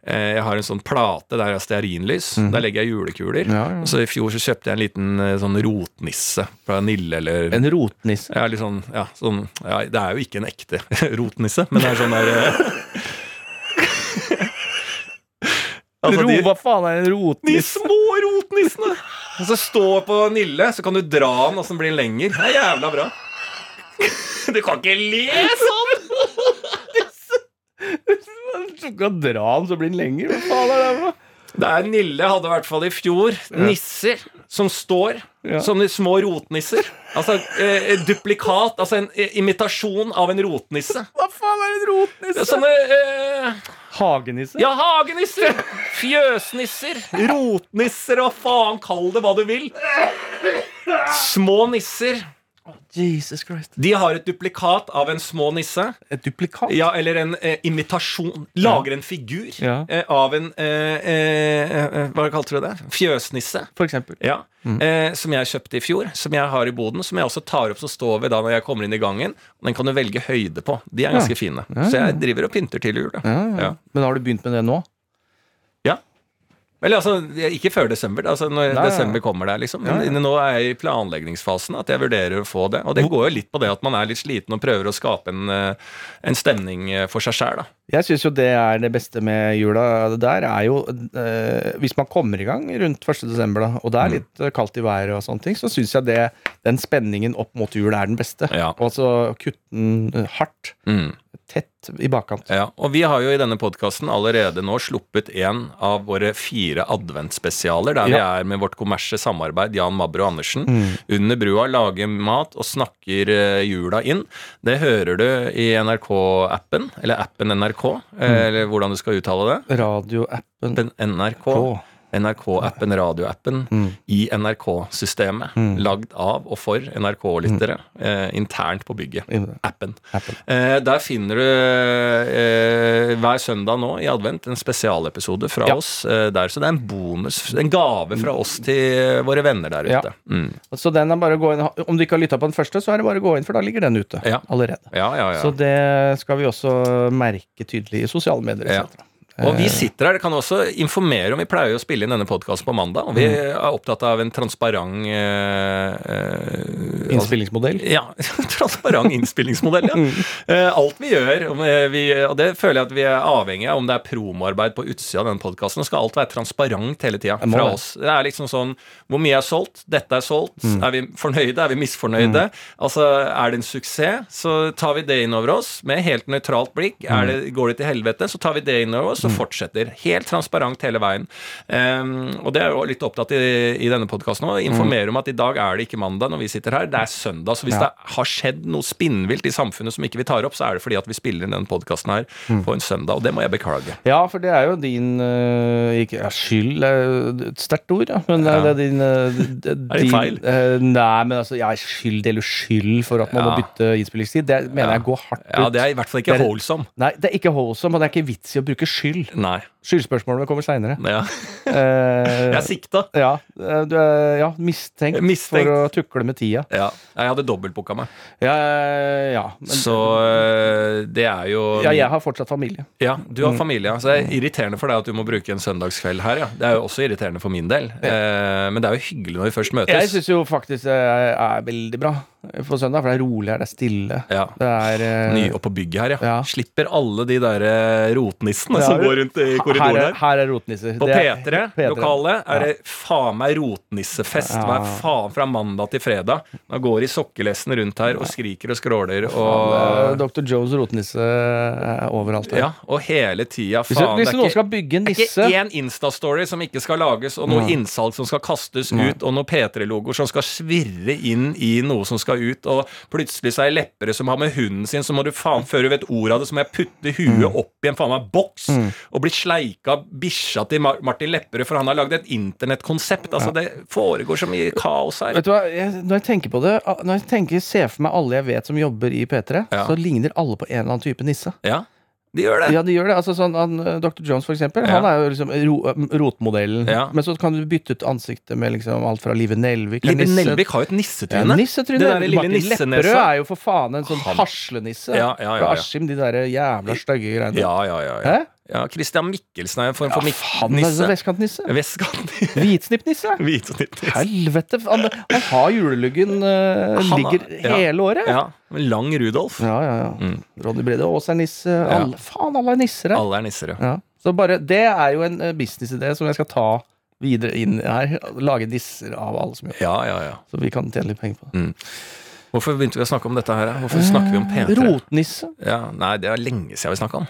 Speaker 5: Jeg har en sånn plate der jeg har stearinlys. Der legger jeg julekuler.
Speaker 4: Mm. Ja, ja.
Speaker 5: Så I fjor så kjøpte jeg en liten eh, sånn rotnisse fra Nille eller
Speaker 4: En rotnisse.
Speaker 5: ja, litt sånn, ja, sånn ja, Det er jo ikke en ekte (laughs) rotnisse, men det er sånn der (laughs) altså, de,
Speaker 4: hva faen er en
Speaker 5: de små rotnissene! (laughs) Og så står på Nille, så kan du dra den, og så blir den lenger. Det er jævla bra. (laughs) Du kan ikke le sånn! (laughs)
Speaker 4: Du kan dra den, så blir den lenger. Hva faen er det for noe?
Speaker 5: Det er Nille hadde i hvert fall i fjor nisser som står.
Speaker 4: Ja.
Speaker 5: de små rotnisser. Altså eh, duplikat, altså en eh, imitasjon av en rotnisse.
Speaker 4: Hva faen er en rotnisse?
Speaker 5: Sånne eh,
Speaker 4: Hagenisse?
Speaker 5: Ja, hagenisser! Fjøsnisser, rotnisser, hva faen, kall det hva du vil. Små nisser.
Speaker 4: Jesus Christ.
Speaker 5: De har et duplikat av en små nisse.
Speaker 4: Et duplikat?
Speaker 5: Ja, eller en eh, imitasjon. Lager en figur
Speaker 4: Ja.
Speaker 5: eh, av en eh, eh, eh, Hva kalte du det? Fjøsnisse.
Speaker 4: For eksempel.
Speaker 5: Ja, eh, Som jeg kjøpte i fjor, som jeg har i boden. Som jeg også tar opp som står ved da når jeg kommer inn i gangen. Den kan du velge høyde på. De er ganske fine.
Speaker 4: Ja,
Speaker 5: Så jeg driver og pynter til jul.
Speaker 4: Men har du begynt med det nå?
Speaker 5: Vel, altså, ikke før desember. Altså når
Speaker 4: Nei,
Speaker 5: desember kommer der, liksom. Men
Speaker 4: Ja, ja.
Speaker 5: nå er jeg i planleggingsfasen at jeg vurderer å få det. Og det går jo litt på det at man er litt sliten og prøver å skape en, eh, en stemning eh, for seg sjæl, da.
Speaker 4: Jeg syns jo det er det beste med jula. Det der er jo eh, Hvis man kommer i gang rundt 1. desember, da, og det
Speaker 5: Mm.
Speaker 4: er litt eh, kaldt i været og sånne ting, så syns jeg det, den spenningen opp mot jul er den beste.
Speaker 5: Ja.
Speaker 4: Og så kutte den eh, hardt.
Speaker 5: Mm.
Speaker 4: Tett i bakkant.
Speaker 5: Ja, og vi har jo i denne podkasten allerede nå sluppet en av våre fire adventsspesialer, der vi er med vårt kommersie samarbeid Jan Mabro Andersen. Under brua lager mat og snakker eh, jula inn. Det hører du i NRK-appen, eller appen NRK, eh, eller hvordan du skal uttale det.
Speaker 4: Radioappen
Speaker 5: NRK.
Speaker 4: NRK.
Speaker 5: NRK-appen, radioappen, i NRK-systemet. Lagd av og for NRK-lyttere eh, internt på bygget. Appen.
Speaker 4: Appen.
Speaker 5: Eh, der finner du eh, hver søndag nå i advent en spesialepisode fra
Speaker 4: Ja.
Speaker 5: oss eh, der. Så det er en bonus, en gave fra oss til våre venner der
Speaker 4: Ja.
Speaker 5: ute. Mm.
Speaker 4: Så den er bare å gå inn Om du ikke har lytta på den første, så er det bare å gå inn, for da ligger den ute
Speaker 5: Ja.
Speaker 4: allerede.
Speaker 5: Ja, ja, ja.
Speaker 4: Så det skal vi også merke tydelig i sosiale medier.
Speaker 5: Ja. Og vi sitter her, det kan også informere om Vi pleier å spille inn denne podkasten på mandag, og vi
Speaker 4: Mm.
Speaker 5: er opptatt av en transparent eh, eh,
Speaker 4: Innspillingsmodell.
Speaker 5: Ja, (laughs) transparent innspillingsmodell, ja.
Speaker 4: Mm.
Speaker 5: Eh, alt vi gjør, eh, vi, og det føler jeg at vi er avhengig av, om det er promoarbeid på utsida av denne podkasten, skal alt være transparent hele tida fra
Speaker 4: det.
Speaker 5: oss. Det er liksom sånn Hvor mye er solgt? Dette er solgt.
Speaker 4: Mm.
Speaker 5: Er vi fornøyde? Er vi misfornøyde? Altså, er det en suksess, så tar vi det inn over oss med helt nøytralt blikk. Er
Speaker 4: Mm.
Speaker 5: det, går det til helvete, så tar vi det inn over oss og fortsetter. Helt transparent hele veien. Um, og det er jo litt opptatt i, i denne podkasten òg. Informere om at i dag er det ikke mandag når vi sitter her, det er søndag. Så hvis
Speaker 4: Ja.
Speaker 5: det har skjedd noe spinnvilt i samfunnet som ikke vi tar opp, så er det fordi at vi spiller inn denne podkasten her
Speaker 4: Mm.
Speaker 5: på en søndag, og det må jeg beklage.
Speaker 4: Ja, for det er jo din uh, ikke, ja, Skyld er et sterkt ord, ja. Men det er-
Speaker 5: Ja.
Speaker 4: det er din, (laughs) uh,
Speaker 5: det
Speaker 4: din
Speaker 5: feil?
Speaker 4: Uh, nei, men altså, ja, skyld eller skyld for at man må bytte innspillingstid. Det mener jeg går hardt ut.
Speaker 5: Ja, det er i hvert fall ikke
Speaker 4: er- Nei, det er ikke holsom, og det er ikke vits i å bruke skyld.
Speaker 5: Nei.
Speaker 4: Skyldspørsmålene kommer seinere.
Speaker 5: Ja.
Speaker 4: Eh, (laughs)
Speaker 5: Jeg er sikta.
Speaker 4: ja, eh, du er ja, mistenkt,
Speaker 5: Mistenkt.
Speaker 4: for å tukle med tida.
Speaker 5: Ja. Jeg hadde dobbeltbooka meg.
Speaker 4: Ja, ja, men,
Speaker 5: Så det er jo
Speaker 4: ja, jeg har fortsatt familie.
Speaker 5: Ja, du har familie. Så det er irriterende for deg at du må bruke en søndagskveld her, ja. Det er jo også irriterende for min del. Eh, men det er jo hyggelig når vi først møtes.
Speaker 4: Jeg syns jo faktisk det er, veldig bra på søndag, for det er rolig her, det er stille.
Speaker 5: ja.
Speaker 4: Det er uh...
Speaker 5: Ny og på bygget her, ja.
Speaker 4: Ja.
Speaker 5: Slipper alle de der eh, rotnissene
Speaker 4: Ja,
Speaker 5: som går rundt i
Speaker 4: her,
Speaker 5: korridoren
Speaker 4: er,
Speaker 5: her.
Speaker 4: her er rotnisser.
Speaker 5: På
Speaker 4: Det er-
Speaker 5: P3,
Speaker 4: P3.
Speaker 5: lokalet, er det faen meg rotnissefest
Speaker 4: Ja.
Speaker 5: hver faen fra mandag til fredag. Da går de sokkelesten rundt her og skriker og skråler
Speaker 4: Eh,
Speaker 5: og
Speaker 4: Dr. Joes rotnisse er overalt her.
Speaker 5: Ja, og hele tida, faen.
Speaker 4: hvis du nå skal bygge en
Speaker 5: Det er ikke én Insta-story som ikke skal lages, og noe innsalg som skal kastes ut, og noe P3-logoer som skal svirre inn i noe som skal ut, og plutselig så er leppere som har med hunden sin, så må du faen, før du vet ordet av det, så må jeg putte huet opp i en faen meg boks og bli sleika av bikkja til Martin Lepperød, for han har lagd et internettkonsept. Altså, det foregår så mye kaos her.
Speaker 4: Vet du hva, jeg, Når jeg tenker på det Når jeg tenker, ser for meg alle jeg vet som jobber i P3,
Speaker 5: Ja.
Speaker 4: så ligner alle på en eller annen type nisse.
Speaker 5: Ja, de gjør det.
Speaker 4: Ja, de gjør det. Altså sånn, han, eh, Dr. Jones, for eksempel,
Speaker 5: Ja.
Speaker 4: han er jo liksom ro, rotmodellen.
Speaker 5: Ja.
Speaker 4: Men så kan du bytte ut ansiktet med liksom alt fra Live Nelvik
Speaker 5: Live Nelvik har jo et
Speaker 4: Ja,
Speaker 5: nissetryne.
Speaker 4: nissetryne.
Speaker 5: Det der lille
Speaker 4: Martin. Lepperød er jo for faen en sånn haslenisse
Speaker 5: Ja, ja, ja,
Speaker 4: fra. Askim. De der jævla stygge greiene.
Speaker 5: Ja, ja, ja. ja. Ja Christian Mikkelsen er en form for ja,
Speaker 4: faen, det så vestkantnisse. Hvitsnippnisse.
Speaker 5: Hvitsnippnisse.
Speaker 4: Helvete! Han, han har juleluggen uh,
Speaker 5: Han
Speaker 4: ligger
Speaker 5: ja.
Speaker 4: hele året. Ja,
Speaker 5: Ja, lang Rudolf.
Speaker 4: ja. ja,
Speaker 5: Mm.
Speaker 4: Ronny Brede Aas er nisse. Alle, faen, alle er nisser her.
Speaker 5: Alle er nisser, ja.
Speaker 4: Ja. Så bare, det er jo en eh, businessidé som jeg skal ta videre inn her. Lage nisser av alle som gjør
Speaker 5: Ja, ja, ja.
Speaker 4: Så vi kan tjene litt penger på det.
Speaker 5: Hvorfor begynte vi å snakke om dette her? Hvorfor snakker vi om P3?
Speaker 4: Rotnisse.
Speaker 5: Ja, nei, det er lenge siden vi snakka om.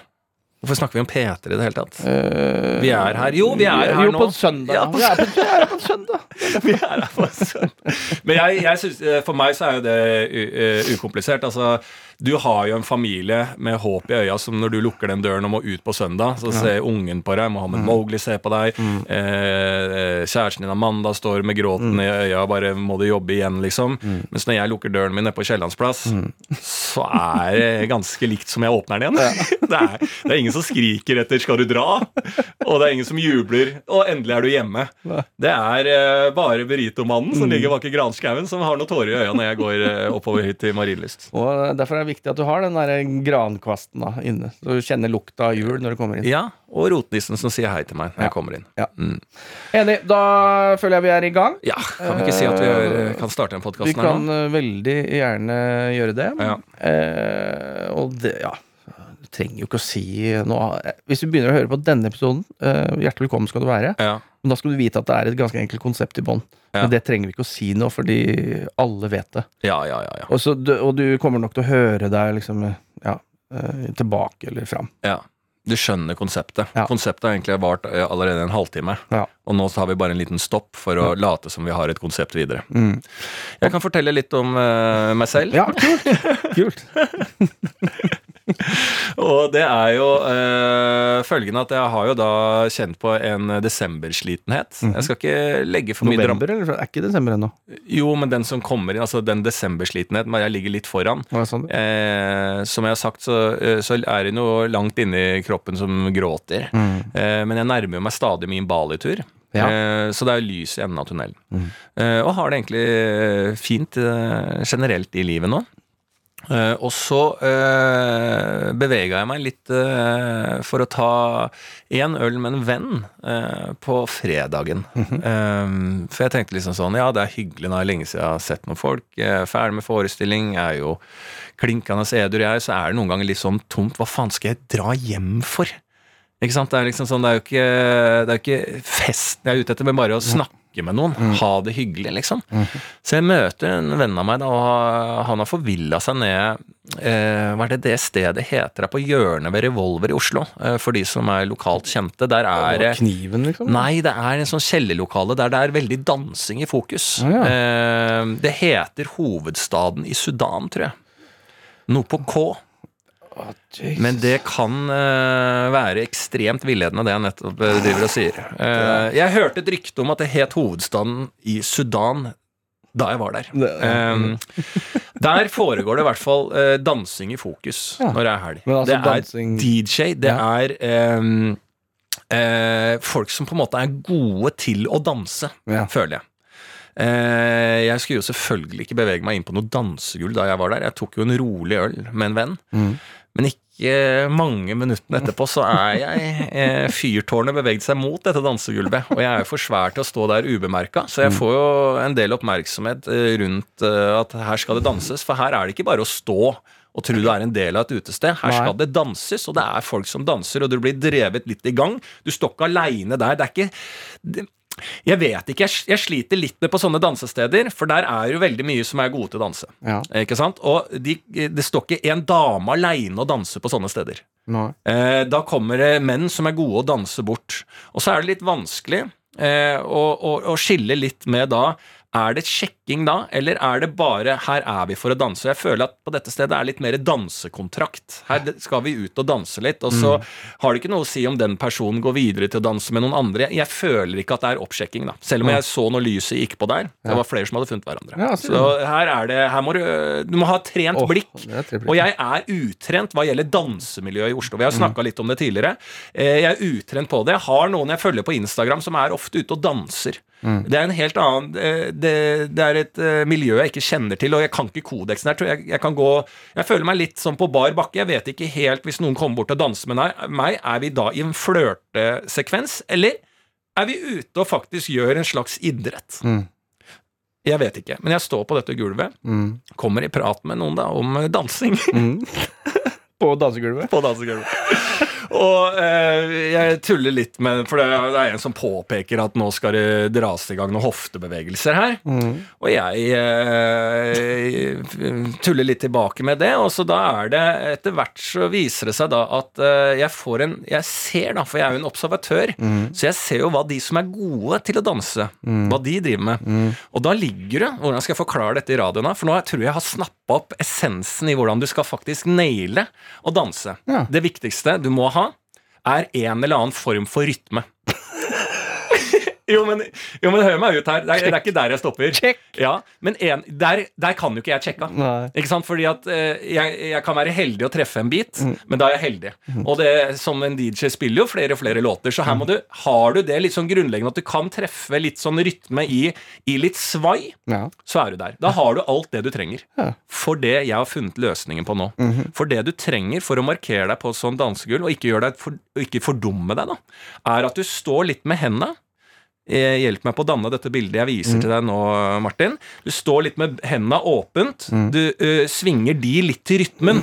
Speaker 5: Hvorfor snakker vi om P3 i det hele tatt?
Speaker 4: Uh,
Speaker 5: Vi er her. Jo, vi er her
Speaker 4: jo,
Speaker 5: nå.
Speaker 4: på søndag.
Speaker 5: Ja, på
Speaker 4: vi, er på, vi er på (laughs) søndag.
Speaker 5: Vi er her på søndag. Men jeg, jeg synes, eh, for meg så er jo det eh, ukomplisert. Altså, du har jo en familie med håp i øya som når du lukker den døren og må ut på søndag, så ser ungen på deg,
Speaker 4: Mm.
Speaker 5: Mohammed Mowgli ser på deg, eh, kjæresten din Amanda står med gråten
Speaker 4: Mm.
Speaker 5: i øya, bare må du jobbe igjen, liksom. Mens når jeg lukker døren min nede på Kiellandsplass,
Speaker 4: Mm.
Speaker 5: så er det ganske likt som jeg åpner den igjen. (laughs) Det, er, det er ingen som skriker etter 'skal du dra', og det er ingen som jubler 'og endelig er du hjemme'. Det er eh, bare Berito-mannen
Speaker 4: Mm.
Speaker 5: som ligger bak i granskauen, som har noen tårer i øya når jeg går eh, oppover hit til Marienlyst.
Speaker 4: Og Derfor er viktig at du har den der grankvasten da, inne. Så du kjenner lukta av jul når du kommer inn.
Speaker 5: Ja, og rotnissen som sier hei til meg når jeg kommer inn.
Speaker 4: Ja.
Speaker 5: Mm.
Speaker 4: Enig. Da føler jeg vi er i gang.
Speaker 5: Ja, kan vi ikke si at vi er, kan starte en
Speaker 4: podkasten
Speaker 5: podkast her
Speaker 4: kan
Speaker 5: Vi
Speaker 4: kan veldig gjerne gjøre det.
Speaker 5: Ja.
Speaker 4: Eh, og det, ja Du trenger jo ikke å si noe Hvis du begynner å høre på denne episoden, eh, hjertelig velkommen skal du være.
Speaker 5: Ja.
Speaker 4: Men da skal du vite at det er et ganske enkelt konsept i bånn.
Speaker 5: Ja.
Speaker 4: Men det trenger vi ikke å si nå, fordi alle vet det.
Speaker 5: ja, ja, ja, ja.
Speaker 4: Og, så, du, og du kommer nok til å høre deg liksom ja, eh, tilbake eller fram.
Speaker 5: ja. Du skjønner konseptet.
Speaker 4: Ja.
Speaker 5: Konseptet har egentlig vart eh, allerede en halvtime.
Speaker 4: Ja.
Speaker 5: Og nå så har vi bare en liten stopp for å late som vi har et konsept videre.
Speaker 4: Mm.
Speaker 5: Jeg kan fortelle litt om uh, meg selv.
Speaker 4: Ja, kult. (laughs) kult. (laughs)
Speaker 5: Og det er jo eh, følgende at jeg har jo da kjent på en desemberslitenhet. Jeg skal ikke legge for mye dram...
Speaker 4: November, eller? Er ikke desember ennå?
Speaker 5: Jo, men den som kommer inn, altså den desemberslitenheten, jeg ligger litt foran.
Speaker 4: Sånn?
Speaker 5: Eh, som jeg har sagt, så, eh, så er det noe langt inni kroppen som gråter. Eh, men jeg nærmer meg stadig min Bali-tur.
Speaker 4: Ja.
Speaker 5: Eh, så det er lys i enden av tunnelen. Eh, og har det egentlig fint eh, generelt i livet nå. Eh, og så uh, bevega jeg meg litt eh, for å ta én øl med en venn eh, på fredagen. Eh, for jeg tenkte liksom sånn Ja, det er hyggelig, nå er det lenge siden jeg har sett noen folk. Jeg er ferdig med forestilling, jeg er jo klinkende edru, jeg, så er det noen ganger litt sånn tomt. Hva faen skal jeg dra hjem for? Ikke sant? Det er liksom sånn, det er jo ikke, det er jo ikke festen jeg er ute etter, men bare å snakke med noen. Ha det hyggelig, liksom. Så jeg møter en venn av meg, da, og han har forvilla seg ned eh, Hva er det det stedet heter? Er på hjørnet ved Revolver i Oslo. Eh, for de som er lokalt kjente. Der er det
Speaker 4: Kniven, liksom?
Speaker 5: Nei, det er en sånn kjellerlokale der det er veldig dansing i fokus.
Speaker 4: Ah, ja.
Speaker 5: eh, det heter Hovedstaden i Sudan, tror jeg. Noe på K.
Speaker 4: Jesus.
Speaker 5: Men det kan uh, være ekstremt villedende, det jeg nettopp eh, driver og sier. Uh, jeg hørte et rykte om at det het hovedstaden i Sudan da jeg var der. Eh, der foregår det i hvert fall uh, dansing i fokus
Speaker 4: Ja.
Speaker 5: når det er helg.
Speaker 4: Altså
Speaker 5: det er
Speaker 4: dansing-
Speaker 5: DJ, det
Speaker 4: Ja.
Speaker 5: er um, folk som på en måte er gode til å danse,
Speaker 4: Ja.
Speaker 5: føler jeg. Eh, jeg skulle jo selvfølgelig ikke bevege meg inn på noe dansegulv da jeg var der. Jeg tok jo en rolig øl med en venn.
Speaker 4: Mm.
Speaker 5: Men ikke mange minuttene etterpå så er jeg eh, Fyrtårnet beveget seg mot dette dansegulvet. Og jeg er jo for svær til å stå der ubemerka, så jeg får jo en del oppmerksomhet eh, rundt eh, at her skal det danses. For her er det ikke bare å stå og tro du er en del av et utested. Her skal det danses, og det er folk som danser, og du blir drevet litt i gang. Du står ikke aleine der. Det er ikke Jeg vet ikke. Jeg, jeg sliter litt med på sånne dansesteder, for der er jo veldig mye som er gode til å danse.
Speaker 4: Ja.
Speaker 5: Ikke sant? Og de, det står ikke en dame aleine og danser på sånne steder. Eh, da kommer det menn som er gode å danse bort. Og så er det litt vanskelig eh, å, å, å skille litt med da er det sjekking da, eller er det bare 'her er vi for å danse'? Jeg føler at på dette stedet er litt mer dansekontrakt. Her skal vi ut og danse litt, og så har det ikke noe å si om den personen går videre til å danse med noen andre. Jeg føler ikke at det er oppsjekking, da. Selv om jeg så når lyset gikk på der. Det var flere som hadde funnet hverandre.
Speaker 4: Ja,
Speaker 5: så her er det Her må du Du må ha trent
Speaker 4: oh,
Speaker 5: blikk. Og jeg er utrent hva gjelder dansemiljøet i Oslo. Vi har snakka litt om det tidligere. Eh, Jeg er utrent på det. Jeg har noen jeg følger på Instagram som er ofte ute og danser. Det er en helt annen eh, det, det er et eh, miljø jeg ikke kjenner til, og jeg kan ikke kodeksen her. Jeg, jeg kan gå Jeg føler meg litt som på bar bakke. Jeg vet ikke helt hvis noen kommer bort og danser med meg- er vi da i en flørtesekvens, eller er vi ute og faktisk gjør en slags idrett?
Speaker 4: Mm.
Speaker 5: Jeg vet ikke, men jeg står på dette gulvet,
Speaker 4: Mm.
Speaker 5: kommer i prat med noen da om dansing.
Speaker 4: Mm. (laughs) På dansegulvet?
Speaker 5: på dansegulvet. (laughs) Og eh, jeg tuller litt med For det er en som påpeker at nå skal det dras i gang noen hoftebevegelser her.
Speaker 4: Mm.
Speaker 5: Og jeg eh, tuller litt tilbake med det. Og så da er det Etter hvert så viser det seg da at eh, jeg får en Jeg ser, da, for jeg er jo en observatør, så jeg ser jo hva de som er gode til å danse, hva de driver med. Og da ligger det Hvordan skal jeg forklare dette i radioen, da? For nå tror jeg jeg har snappa opp essensen i hvordan du skal faktisk naile å danse.
Speaker 4: Ja.
Speaker 5: Det viktigste du må ha, er en eller annen form for rytme. Jo, men, jo, men hør meg ut her. Det er, det er ikke der jeg stopper. Ja, men en, der, der kan jo ikke jeg sjekka. Ikke sant? Fordi at eh, jeg, jeg kan være heldig å treffe en bit,
Speaker 4: Mm.
Speaker 5: men da er jeg heldig. Og det, som en DJ spiller jo flere og flere låter, så her
Speaker 4: Mm.
Speaker 5: må du Har du det litt sånn grunnleggende at du kan treffe litt sånn rytme i, i litt svai,
Speaker 4: Ja.
Speaker 5: så er du der. Da har du alt det du trenger.
Speaker 4: Ja.
Speaker 5: For det jeg har funnet løsningen på nå. For det du trenger for å markere deg på sånn dansegulv, og ikke, for, og ikke fordumme deg, da, er at du står litt med hendene Hjelp meg på å danne dette bildet jeg viser til deg nå, Martin. Du står litt med hendene åpent. Du uh, svinger de litt til rytmen.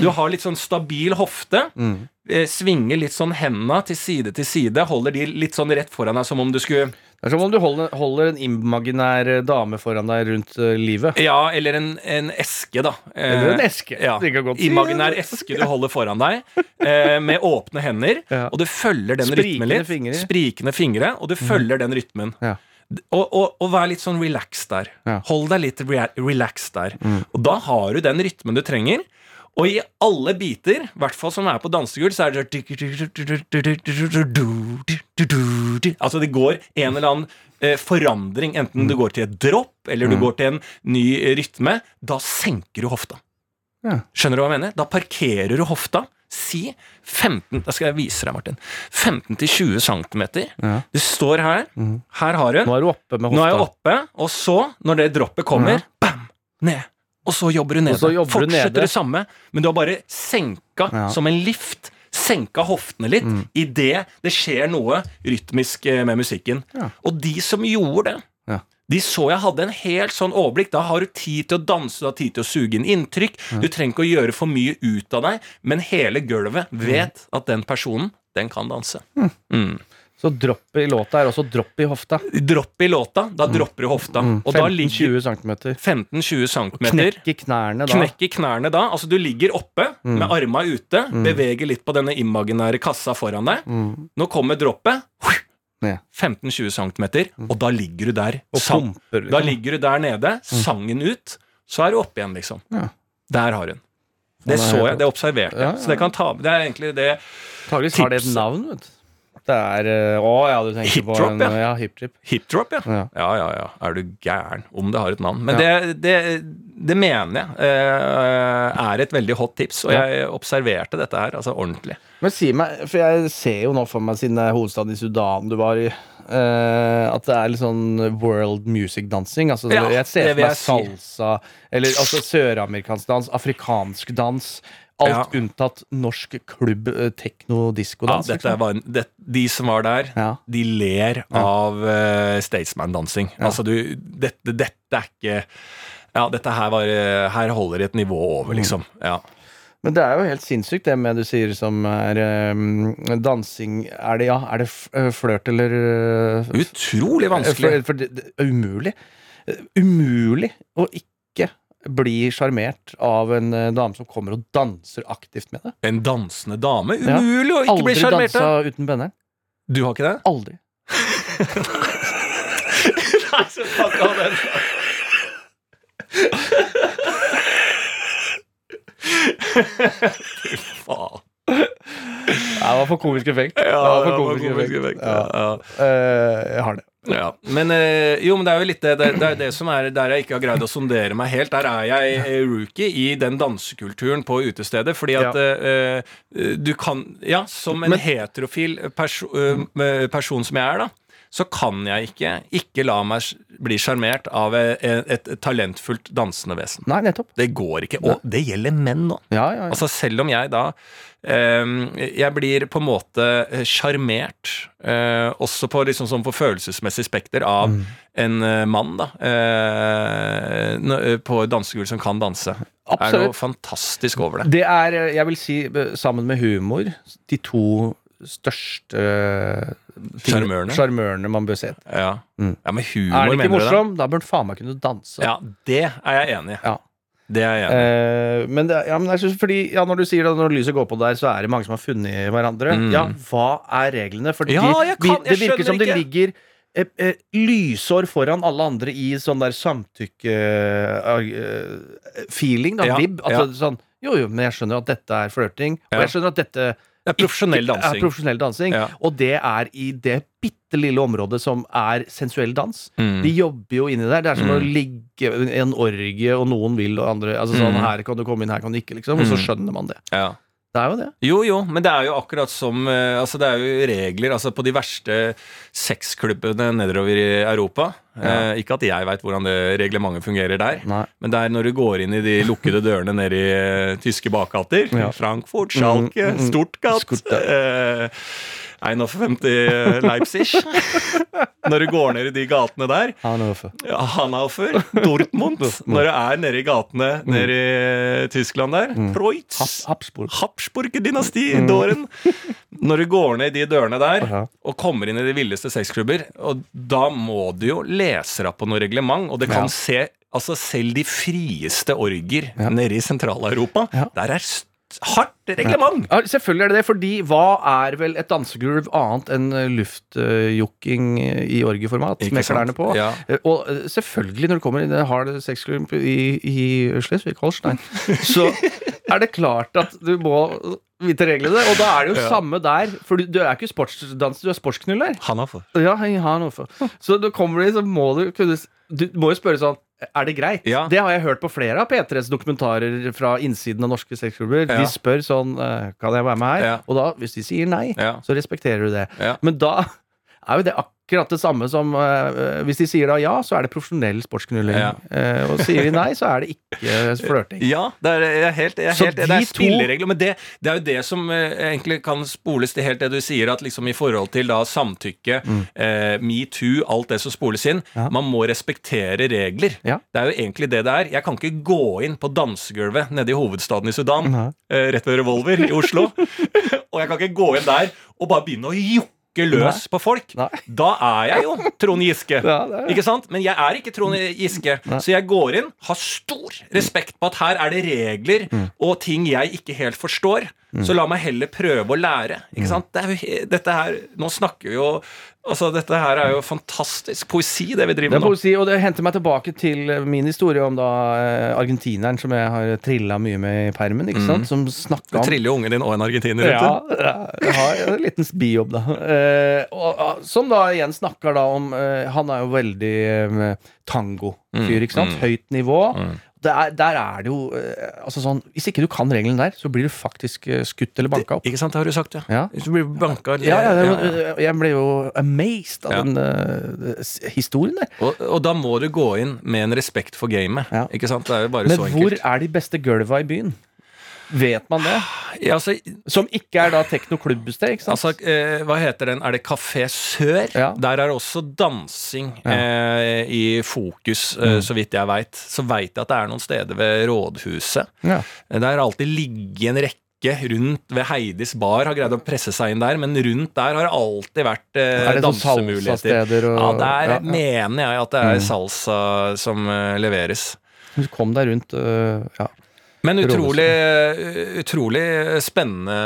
Speaker 5: Du har litt sånn stabil hofte. Uh, svinger litt sånn hendene til side til side. Holder de litt sånn rett foran deg, som om du skulle
Speaker 4: Det er som om du holder, holder en imaginær eh, dame foran deg rundt eh, livet.
Speaker 5: Ja, eller en, en eske, da. Eh,
Speaker 4: Eller en eske.
Speaker 5: Ja. Imaginær eske du holder foran deg, eh, med åpne hender,
Speaker 4: Ja.
Speaker 5: og du følger den
Speaker 4: Sprikende
Speaker 5: rytmen litt.
Speaker 4: fingre.
Speaker 5: Sprikende fingre, og du følger den rytmen.
Speaker 4: Ja.
Speaker 5: Og, og, og vær litt sånn relaxed der.
Speaker 4: Mm.
Speaker 5: Hold deg litt rea relaxed der. Og da har du den rytmen du trenger. Og i alle biter, i hvert fall som er på dansegulv, så er det Altså det går en eller annen eh, forandring, enten du går til et dropp, eller du går til en ny rytme. Da senker du hofta. Skjønner du hva jeg mener? Da parkerer du hofta. Si 15 Da skal jeg vise deg, Martin. 15-20 cm.
Speaker 4: Ja.
Speaker 5: Du står her. Her har du.
Speaker 4: Nå er du oppe med hofta.
Speaker 5: Nå er jeg oppe, og så, når det droppet kommer, bam, ned. Og så jobber du nede.
Speaker 4: så jobber du
Speaker 5: Fortsetter
Speaker 4: nede.
Speaker 5: det samme, men du har bare senka
Speaker 4: Ja.
Speaker 5: som en lift. Senka hoftene litt
Speaker 4: Mm.
Speaker 5: idet det skjer noe rytmisk eh, med musikken.
Speaker 4: Ja.
Speaker 5: Og de som gjorde det,
Speaker 4: Ja.
Speaker 5: de så jeg hadde en helt sånn overblikk. Da har du tid til å danse, du har tid til å suge inn inntrykk. Du trenger ikke å gjøre for mye ut av deg, men hele gulvet vet at den personen, den kan danse. Mm.
Speaker 4: Så dropp i låta er også dropp i hofta.
Speaker 5: Dropp i låta, da dropper du hofta. Da ligger
Speaker 4: 15-20 cm.
Speaker 5: 15-20 cm.
Speaker 4: Knekk i knærne da.
Speaker 5: Knekk i knærne da. Altså du ligger oppe med arma ute, beveger litt på denne imaginære kassa foran deg.
Speaker 4: Mm.
Speaker 5: Nå kommer droppet. 15-20 cm, og da ligger du der.
Speaker 4: Pumper.
Speaker 5: Da
Speaker 4: Liksom.
Speaker 5: ligger du der nede, sangen ut, så er du oppe igjen, liksom.
Speaker 4: Ja.
Speaker 5: Der har hun. Det så jeg, det observerte jeg.
Speaker 4: Ja, ja.
Speaker 5: Så det kan ta Det er egentlig det
Speaker 4: Antakeligvis har det et navn, vet du. Det er eh, Å ja, du tenker
Speaker 5: Hip
Speaker 4: på
Speaker 5: drop,
Speaker 4: en,
Speaker 5: ja.
Speaker 4: ja. Hip.
Speaker 5: Hipdrop, ja.
Speaker 4: Ja.
Speaker 5: Ja, ja, ja. Er du gæren om det har et navn. Men
Speaker 4: Ja.
Speaker 5: det, det, det mener jeg eh, er et veldig hot tips, og
Speaker 4: Ja.
Speaker 5: jeg observerte dette her altså ordentlig.
Speaker 4: Men si meg, for jeg ser jo nå for meg, siden er hovedstaden i Sudan du var i, Uh, at det er litt sånn world music-dansing. Altså,
Speaker 5: Ja,
Speaker 4: jeg ser for meg salsa, eller altså søramerikansk dans, afrikansk dans. Alt
Speaker 5: Ja.
Speaker 4: unntatt norsk klubb, eh, tekno-diskodans.
Speaker 5: Ja, er det, de som var der,
Speaker 4: Ja.
Speaker 5: de ler av uh, Statesman-dansing.
Speaker 4: Ja.
Speaker 5: Altså, du Dette, dette er ikke Ja, dette her var eh, Her holder det et nivå over, liksom. Ja.
Speaker 4: Men det er jo helt sinnssykt, det med du sier som er um, dansing Er det, ja, er det flørt eller
Speaker 5: Utrolig vanskelig.
Speaker 4: for det, det er umulig. Umulig å ikke bli sjarmert av en eh, dame som kommer og danser aktivt med det.
Speaker 5: En dansende dame.
Speaker 4: Ja.
Speaker 5: Umulig å ikke bli
Speaker 4: Aldri dansa uten benderen.
Speaker 5: Du har ikke det?
Speaker 4: Aldri.
Speaker 5: Nei, så fuck av den. Fy faen.
Speaker 4: Det var for komisk effekt.
Speaker 5: Ja,
Speaker 4: det var for komisk
Speaker 5: komisk
Speaker 4: effekt.
Speaker 5: effekt,
Speaker 4: Ja.
Speaker 5: ja.
Speaker 4: Uh, jeg har det.
Speaker 5: Ja, men eh, jo, men det er jo litt det, det, det er det som er der jeg ikke har greid å sondere meg helt. Der er jeg eh, rookie i den dansekulturen på utestedet. Fordi at ja. eh, du kan Ja, som en
Speaker 4: Men-
Speaker 5: heterofil perso person som jeg er, da, så kan jeg ikke ikke la meg bli sjarmert av et, et talentfullt dansende vesen.
Speaker 4: Nei, nettopp.
Speaker 5: Det går ikke. Og det gjelder menn nå.
Speaker 4: Ja, ja, ja.
Speaker 5: Altså Selv om jeg da eh, Jeg blir på en måte eh, sjarmert, eh, også på liksom sånn på følelsesmessig spekter, av
Speaker 4: Mm.
Speaker 5: en eh, mann da på dansegulv som kan danse. Absolutt. Det er noe fantastisk over det.
Speaker 4: Det er, jeg vil si, sammen med humor, de to største
Speaker 5: Sjarmørene?
Speaker 4: man bør se.
Speaker 5: Ja,
Speaker 4: Mm.
Speaker 5: ja men
Speaker 4: Er
Speaker 5: humor,
Speaker 4: ikke
Speaker 5: mener du det?
Speaker 4: morsom, da bør han faen meg kunne danse.
Speaker 5: Ja, det er jeg enig i.
Speaker 4: Ja.
Speaker 5: Det er jeg enig i.
Speaker 4: Eh, men, det, ja, men jeg synes fordi, ja, når du sier at når lyset går på der, så er det mange som har funnet hverandre.
Speaker 5: Mm.
Speaker 4: Ja, hva er reglene? For
Speaker 5: Ja,
Speaker 4: de-
Speaker 5: kan-
Speaker 4: det virker som det
Speaker 5: ikke.
Speaker 4: ligger eh, eh, lysår foran alle andre i sånn der samtykke-feeling, da.
Speaker 5: Ja,
Speaker 4: Vib. Altså sånn Jo, jo, men jeg skjønner at dette er flørting, og jeg skjønner at dette
Speaker 5: Det er profesjonell
Speaker 4: er
Speaker 5: dansing.
Speaker 4: profesjonell dansing.
Speaker 5: Ja.
Speaker 4: Og det er i det bitte lille området som er sensuell dans.
Speaker 5: Mm.
Speaker 4: De jobber jo inni der. Det er som å
Speaker 5: Mm.
Speaker 4: ligge i en orgie, og noen vil, og andre altså sånn,
Speaker 5: Mm.
Speaker 4: Her kan du komme inn, her kan du ikke, liksom. Og så
Speaker 5: Mm.
Speaker 4: skjønner man det.
Speaker 5: Ja.
Speaker 4: Det er jo det.
Speaker 5: Jo, jo, men det er jo akkurat som eh, Altså, det er jo regler altså på de verste sexklubbene nedover i Europa.
Speaker 4: Ja.
Speaker 5: Eh, ikke at jeg veit hvordan det reglementet fungerer der.
Speaker 4: Nei.
Speaker 5: Men det er når du går inn i de lukkede dørene nede i uh, tyske bakgater
Speaker 4: Ja.
Speaker 5: Frankfurt, Schalke,
Speaker 4: Mm, mm, mm.
Speaker 5: Stuttgart
Speaker 4: Stuttgart.
Speaker 5: eh, 51 eh, Leipzig. (laughs) når du går ned i de gatene der
Speaker 4: Hanaufer.
Speaker 5: ja, Hanaufer, Dortmund Når du er nede i gatene nede i Tyskland der
Speaker 4: Mm.
Speaker 5: Preutz
Speaker 4: Habsburg.
Speaker 5: Habsburger-dynasti, Doren. Når du går ned i de dørene der og kommer inn i de villeste sexklubber, og da må du jo lese deg på noe reglement, og det kan se Altså selv de frieste orger
Speaker 4: Ja.
Speaker 5: nede i Sentral-Europa,
Speaker 4: Ja.
Speaker 5: der er st hardt reglement!
Speaker 4: Ja, selvfølgelig er det det, fordi hva er vel et dansegulv annet enn eh, luftjokking i orgieformat med klærne på?
Speaker 5: Ja.
Speaker 4: Eh, Og eh, selvfølgelig, når du kommer inn en hard sexklubb i, i Schleswig-Holstein, (laughs) så er det klart at du må vite reglene. Og da er det jo
Speaker 5: Ja.
Speaker 4: samme der, for du, du er ikke sportsdanser, du er sportsknuller.
Speaker 5: Hanaufer.
Speaker 4: Ja, i Hannover. Så da kommer inn, så må du kunne Du må jo spørre sånn er det greit?
Speaker 5: Ja.
Speaker 4: Det har jeg hørt på flere av P3s dokumentarer fra innsiden av norske sexklubber.
Speaker 5: Ja.
Speaker 4: De spør sånn eh, Kan jeg være med her?
Speaker 5: Ja.
Speaker 4: Og da, hvis de sier nei, så respekterer du det. Men da er jo det akkurat det samme som uh, Hvis de sier da ja, så er det profesjonell sportsknulling.
Speaker 5: Ja.
Speaker 4: Uh, og sier de nei, så er det ikke (laughs) flørting.
Speaker 5: Ja, det er, jeg er helt, jeg er helt
Speaker 4: de
Speaker 5: det
Speaker 4: er
Speaker 5: spilleregler. Men det, det er jo det som uh, egentlig kan spoles til helt det du sier, at liksom i forhold til da samtykke, eh, metoo, alt det som spoles inn,
Speaker 4: Mm. Ja.
Speaker 5: man må respektere regler.
Speaker 4: Ja.
Speaker 5: Det er jo egentlig det det er. Jeg kan ikke gå inn på dansegulvet nede i hovedstaden i Sudan, rett ved Revolver i Oslo, (laughs) og jeg kan ikke gå inn der og bare begynne å jokke løs på folk.
Speaker 4: Nei.
Speaker 5: Da er jeg jo Trond Giske. (laughs)
Speaker 4: Ja, er-
Speaker 5: Ikke sant? Men jeg er ikke Trond Giske. Så jeg går inn, har stor respekt på at her er det regler
Speaker 4: Mm.
Speaker 5: og ting jeg ikke helt forstår. Så la meg heller prøve å lære.
Speaker 4: Mm.
Speaker 5: Ikke sant? Det er dette her Nå snakker vi jo Altså, dette her er jo fantastisk poesi, det vi driver med. Det er
Speaker 4: poesi, og det henter meg tilbake til min historie om da eh, argentineren som jeg har trilla mye med i permen, ikke sant? Som snakka
Speaker 5: Du triller jo ungen din og en argentiner. vet
Speaker 4: Ja, jeg har en liten bijobb, da. Eh, og, som da igjen snakker da om eh, Han er jo veldig eh, tango-fyr, ikke sant?
Speaker 5: mm.
Speaker 4: Høyt nivå.
Speaker 5: Mm.
Speaker 4: Er, der er det jo eh, altså sånn Hvis ikke du kan regelen der, så blir du faktisk eh, skutt eller banka opp.
Speaker 5: Ikke sant, det har du sagt, ja.
Speaker 4: Ja.
Speaker 5: Hvis du blir banka
Speaker 4: Ja, ja,
Speaker 5: ja,
Speaker 4: Jeg ble jo amazed av den uh, historien der.
Speaker 5: Og, og da må du gå inn med en respekt for gamet. Ikke sant? Det er jo bare
Speaker 4: Men
Speaker 5: så
Speaker 4: hvor er de beste gulva i byen? Vet man det?
Speaker 5: Ja, altså,
Speaker 4: Som ikke er da teknoklubbsted, ikke sant?
Speaker 5: Altså, eh, hva heter den? Er det Kafé Sør?
Speaker 4: Ja.
Speaker 5: Der er også dansing
Speaker 4: Ja.
Speaker 5: eh, i fokus, eh, så vidt jeg veit. Så veit jeg at det er noen steder ved Rådhuset.
Speaker 4: ja.
Speaker 5: Eh, Der har alltid ligget en rekke rundt ved Heidis bar, har greid å presse seg inn der, men rundt der har det alltid vært eh,
Speaker 4: Er det sånn
Speaker 5: dansemuligheter.
Speaker 4: salsa-steder og
Speaker 5: Ja, der
Speaker 4: ja,
Speaker 5: mener jeg at det er
Speaker 4: Mm.
Speaker 5: salsa som eh, leveres.
Speaker 4: Du kom deg rundt øh, ja.
Speaker 5: Men utrolig, utrolig spennende,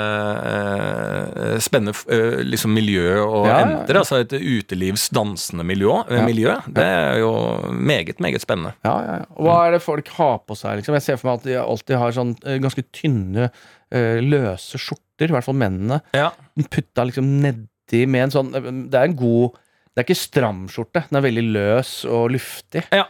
Speaker 5: eh, spennende eh, liksom miljø å
Speaker 4: Ja,
Speaker 5: entre. Altså et utelivsdansende miljø, eh, miljø. Det er jo meget, meget spennende.
Speaker 4: Ja, ja, ja. Og hva er det folk har på seg? Liksom? Jeg ser for meg at de alltid har sånn ganske tynne, løse skjorter, i hvert fall mennene.
Speaker 5: Ja.
Speaker 4: Putta liksom nedi med en sånn Det er en god Det er ikke stram skjorte. Den er veldig løs og luftig.
Speaker 5: ja.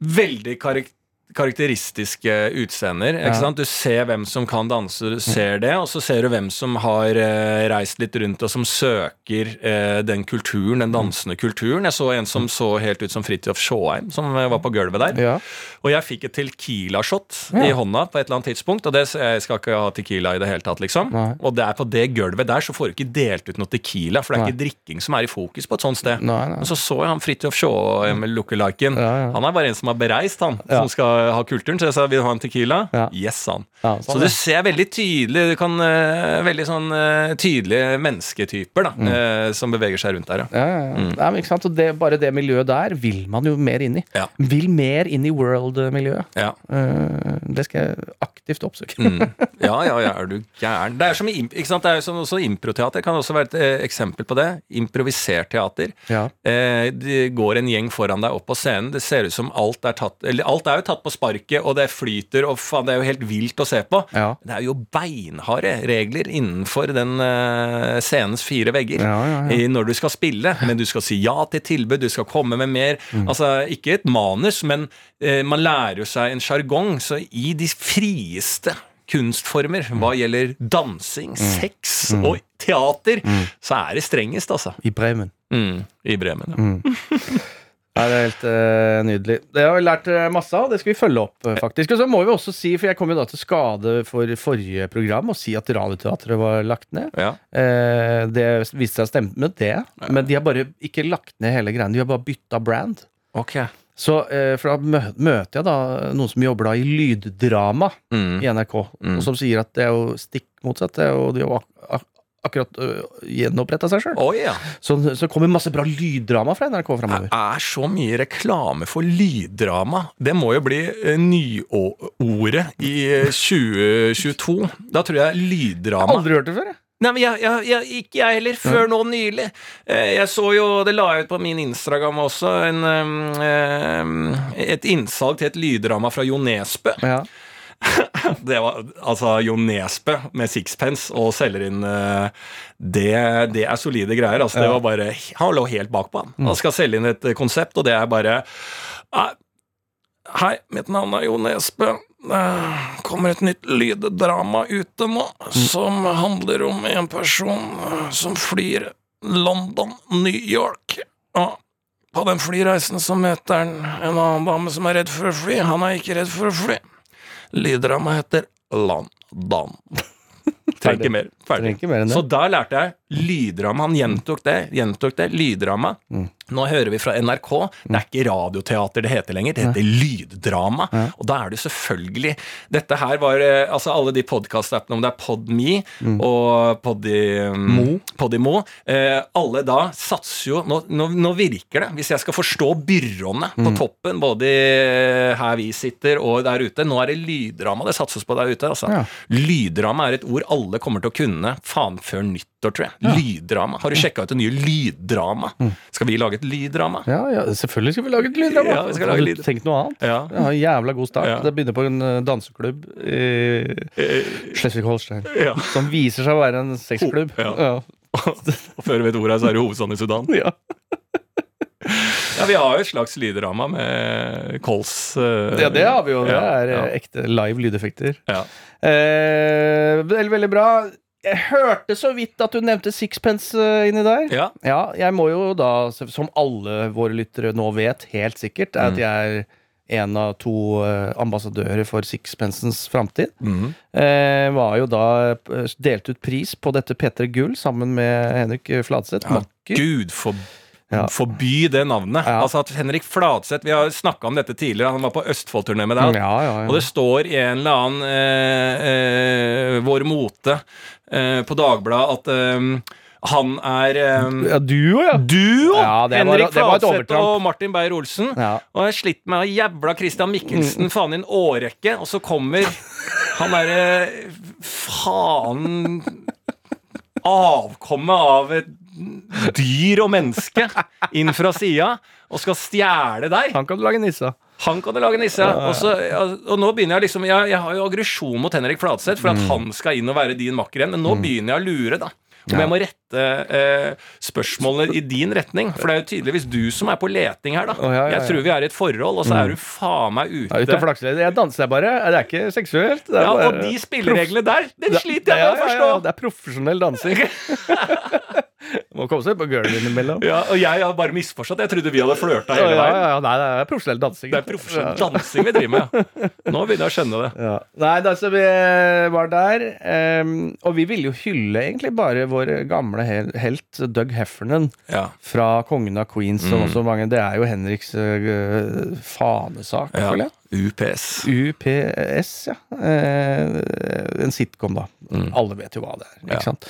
Speaker 5: Veldig karak karakteristiske utseender.
Speaker 4: Ja.
Speaker 5: Du ser hvem som kan danse, du ser det, og så ser du hvem som har eh, reist litt rundt og som søker eh, den kulturen, den dansende kulturen. Jeg så en som så helt ut som Fridtjof Sjåheim, som eh, var på gulvet der.
Speaker 4: Ja.
Speaker 5: Og jeg fikk et tequila-shot
Speaker 4: Ja.
Speaker 5: i hånda på et eller annet tidspunkt. Og det, jeg skal ikke ha tequila i det hele tatt, liksom.
Speaker 4: Nei.
Speaker 5: Og det er på det gulvet der så får du ikke delt ut noe tequila, for det er
Speaker 4: Nei.
Speaker 5: ikke drikking som er i fokus på et sånt sted.
Speaker 4: Nei.
Speaker 5: Men så så jeg han Fridtjof Sjåheim lookaliken.
Speaker 4: Ja, ja.
Speaker 5: Han er bare en som er bereist, han, som skal ha kulturen. Så jeg sa vil du ha en tequila?
Speaker 4: Ja.
Speaker 5: Yes, sa han.
Speaker 4: Ja,
Speaker 5: Så
Speaker 4: sånn,
Speaker 5: du
Speaker 4: ja.
Speaker 5: ser veldig tydelig Du kan eh, Veldig sånn eh, tydelige mennesketyper da eh, som beveger seg rundt der, ja.
Speaker 4: Ja, ja, ja. Nei, men ikke sant? Og det, bare det miljøet der vil man jo mer inn i.
Speaker 5: Ja.
Speaker 4: Vil mer inn i world-miljøet.
Speaker 5: ja.
Speaker 4: Eh, det skal jeg aktivt oppsøke.
Speaker 5: Mm. Ja, ja, ja, er du gæren. Det er som ikke sant? Det er sånn også improteater kan også være et eh, eksempel på det. Improvisert teater.
Speaker 4: Ja.
Speaker 5: Eh, det går en gjeng foran deg opp på scenen. Det ser ut som alt er tatt Eller alt er jo tatt på på sparket, og det flyter, og faen, det er jo helt vilt å se på.
Speaker 4: Ja.
Speaker 5: Det er jo beinharde regler innenfor den uh, scenens fire vegger
Speaker 4: Ja, ja,
Speaker 5: når du skal spille, men du skal si ja til tilbud, du skal komme med mer.
Speaker 4: Mm.
Speaker 5: Altså, ikke et manus, men uh, man lærer jo seg en sjargong, så i de frieste kunstformer,
Speaker 4: Mm.
Speaker 5: hva gjelder dansing, sex og teater,
Speaker 4: Mm.
Speaker 5: så er det strengest, altså.
Speaker 4: I Bremen.
Speaker 5: Mm, I Bremen. Ja. (laughs)
Speaker 4: Ja, det er helt uh, nydelig. Det har vi lært eh, masse av, det skal vi følge opp, eh, faktisk. Og så må vi også si, for jeg kom jo da til skade for forrige program, å si at Radioteatret var lagt ned.
Speaker 5: Ja.
Speaker 4: Uh, det viste seg å stemme med det, men de har bare ikke lagt ned hele greia. De har bare bytta brand.
Speaker 5: Okay.
Speaker 4: Så, uh, for da mø møter jeg da noen som jobber da i lyddrama
Speaker 5: Mm.
Speaker 4: i NRK, og som sier at det er jo stikk motsatt. Det er jo, de er jo akkurat uh, gjenoppretta seg sjøl.
Speaker 5: Oh, yeah.
Speaker 4: Så så det kommer masse bra lyddrama fra NRK
Speaker 5: Det er så mye reklame for lyddrama. Det må jo bli nyordet i eh, 2022. Da tror jeg lyddrama
Speaker 4: Aldri hørt det før, jeg.
Speaker 5: Nei, men jeg, jeg, jeg, Ikke jeg heller, før nå nylig. Eh, Jeg så jo, det la jeg ut på min Instagram også, en, et innsalg til et lyddrama fra Jo Nesbø.
Speaker 4: Ja. (laughs)
Speaker 5: Det var altså Jo Nesbø med sixpence og selger inn eh, det, det er solide greier. Altså, det var bare, Han lå helt bakpå. Han Han skal selge inn et eh, konsept, og det er bare «Nei, Hei, mitt navn er Jo Nesbø. Det kommer et nytt lyddrama ute nå, som handler om en person eh, som flyr London-New York. Og på den flyreisen så møter han en annen dame som er redd for å fly. Han er ikke redd for å fly. Lyddrama heter Landan. (laughs) Trenger ikke mer. Ferdig. Så da lærte jeg lyddrama. Han gjentok det. Gjentok det. Lyddrama.
Speaker 4: Mm.
Speaker 5: Nå hører vi fra NRK. Det er ikke radioteater det heter lenger. Det heter lyddrama. Og da er det selvfølgelig Dette her var eh, altså alle de podkast-appene, om det er Podme og Podimo, Podimo eh, Alle da satser jo nå, nå, nå virker det, hvis jeg skal forstå byråene på toppen, både her vi sitter og der ute Nå er det lyddrama det satses på der ute. Altså.
Speaker 4: Ja.
Speaker 5: Lyddrama er et ord alle kommer til å kunne faen før nyttår, tror jeg. Lyddrama. Har du sjekka ut det nye lyddrama? Skal vi lage et lyddrama?
Speaker 4: Ja, ja, selvfølgelig skal vi lage et lyddrama.
Speaker 5: Ja, vi skal lage lyd.
Speaker 4: tenkt noe annet?
Speaker 5: Ja.
Speaker 4: Ja, jævla god start. Det begynner på en eh, danseklubb i Schleswig-Holstein.
Speaker 5: Ja.
Speaker 4: Som viser seg å være en sexklubb.
Speaker 5: Ja.
Speaker 4: Ja. (laughs)
Speaker 5: Og før du vet ordet, så er det hovedstaden i Sudan.
Speaker 4: Ja.
Speaker 5: Ja, vi har jo et slags lyddrama med Kols. Uh,
Speaker 4: ja, det har vi jo. Det er eh,
Speaker 5: ja.
Speaker 4: ekte live lydeffekter.
Speaker 5: Ja.
Speaker 4: Eh, veldig, veldig bra. Jeg hørte så vidt at du nevnte sixpence eh, inni der.
Speaker 5: Ja.
Speaker 4: Ja, jeg må jo da, som alle våre lyttere nå vet, helt sikkert, er
Speaker 5: Mm.
Speaker 4: at jeg er en av to eh, ambassadører for sixpencens framtid.
Speaker 5: Mm.
Speaker 4: Eh, var jo da eh, delt ut pris på dette P3 Gull sammen med Henrik Fladseth.
Speaker 5: Ja, Gud for,
Speaker 4: Ja.
Speaker 5: forby det navnet.
Speaker 4: Ja.
Speaker 5: Altså at Henrik Fladseth Vi har snakka om dette tidligere. Han var på Østfold-turné med deg.
Speaker 4: Ja, ja,
Speaker 5: Og det står i en eller annen eh, eh, Vår Mote eh, på Dagbladet at eh, han er um,
Speaker 4: ja Duo, ja.
Speaker 5: duo!
Speaker 4: Ja,
Speaker 5: Henrik Fladseth og Martin Beyer-Olsen.
Speaker 4: ja.
Speaker 5: Og jeg har slitt med å jævla Christian Mikkelsen faen i en årrekke, og så kommer han derre faen (laughs) Avkommet av et dyr og menneske inn fra sida og skal stjele deg.
Speaker 4: Han kan du lage nisse av.
Speaker 5: Han kan du lage nisse av. Og, og nå begynner jeg liksom Jeg, jeg har jo aggresjon mot Henrik Fladseth for at han skal inn og være din makker igjen, men nå begynner jeg å lure, da. Om
Speaker 4: Ja.
Speaker 5: jeg må rette eh, spørsmålene i din retning. For det er jo tydeligvis du som er på leting her, da.
Speaker 4: Oh, ja, ja, ja.
Speaker 5: Jeg tror vi er i et forhold, og så er du faen meg
Speaker 4: Ja, ute og
Speaker 5: ute.
Speaker 4: flakser. Jeg danser bare. Det er ikke seksuelt. Er
Speaker 5: Ja, og de spillereglene der, den sliter jeg med å
Speaker 4: ja, ja,
Speaker 5: forstå.
Speaker 4: ja, det er profesjonell dansing. (laughs) (laughs) Må komme seg på gulvet innimellom.
Speaker 5: Ja, og jeg har bare misforstått. Jeg trodde vi hadde flørta hele veien.
Speaker 4: ja,
Speaker 5: ja,
Speaker 4: ja, nei, det er profesjonell dansing.
Speaker 5: Det er profesjonell dansing vi driver med, ja. Nå begynner jeg å skjønne det.
Speaker 4: Ja. Nei, da, så vi var der. Um, og vi ville jo hylle egentlig bare vår gamle hel helt Doug Heffernan
Speaker 5: Ja.
Speaker 4: fra Kongen av Queens og også mange. Det er jo Henriks uh, fanesak, føler jeg.
Speaker 5: UPS.
Speaker 4: UPS, ja. Eh, en sitcom, da. Alle vet jo hva det er. ikke
Speaker 5: Ja.
Speaker 4: sant?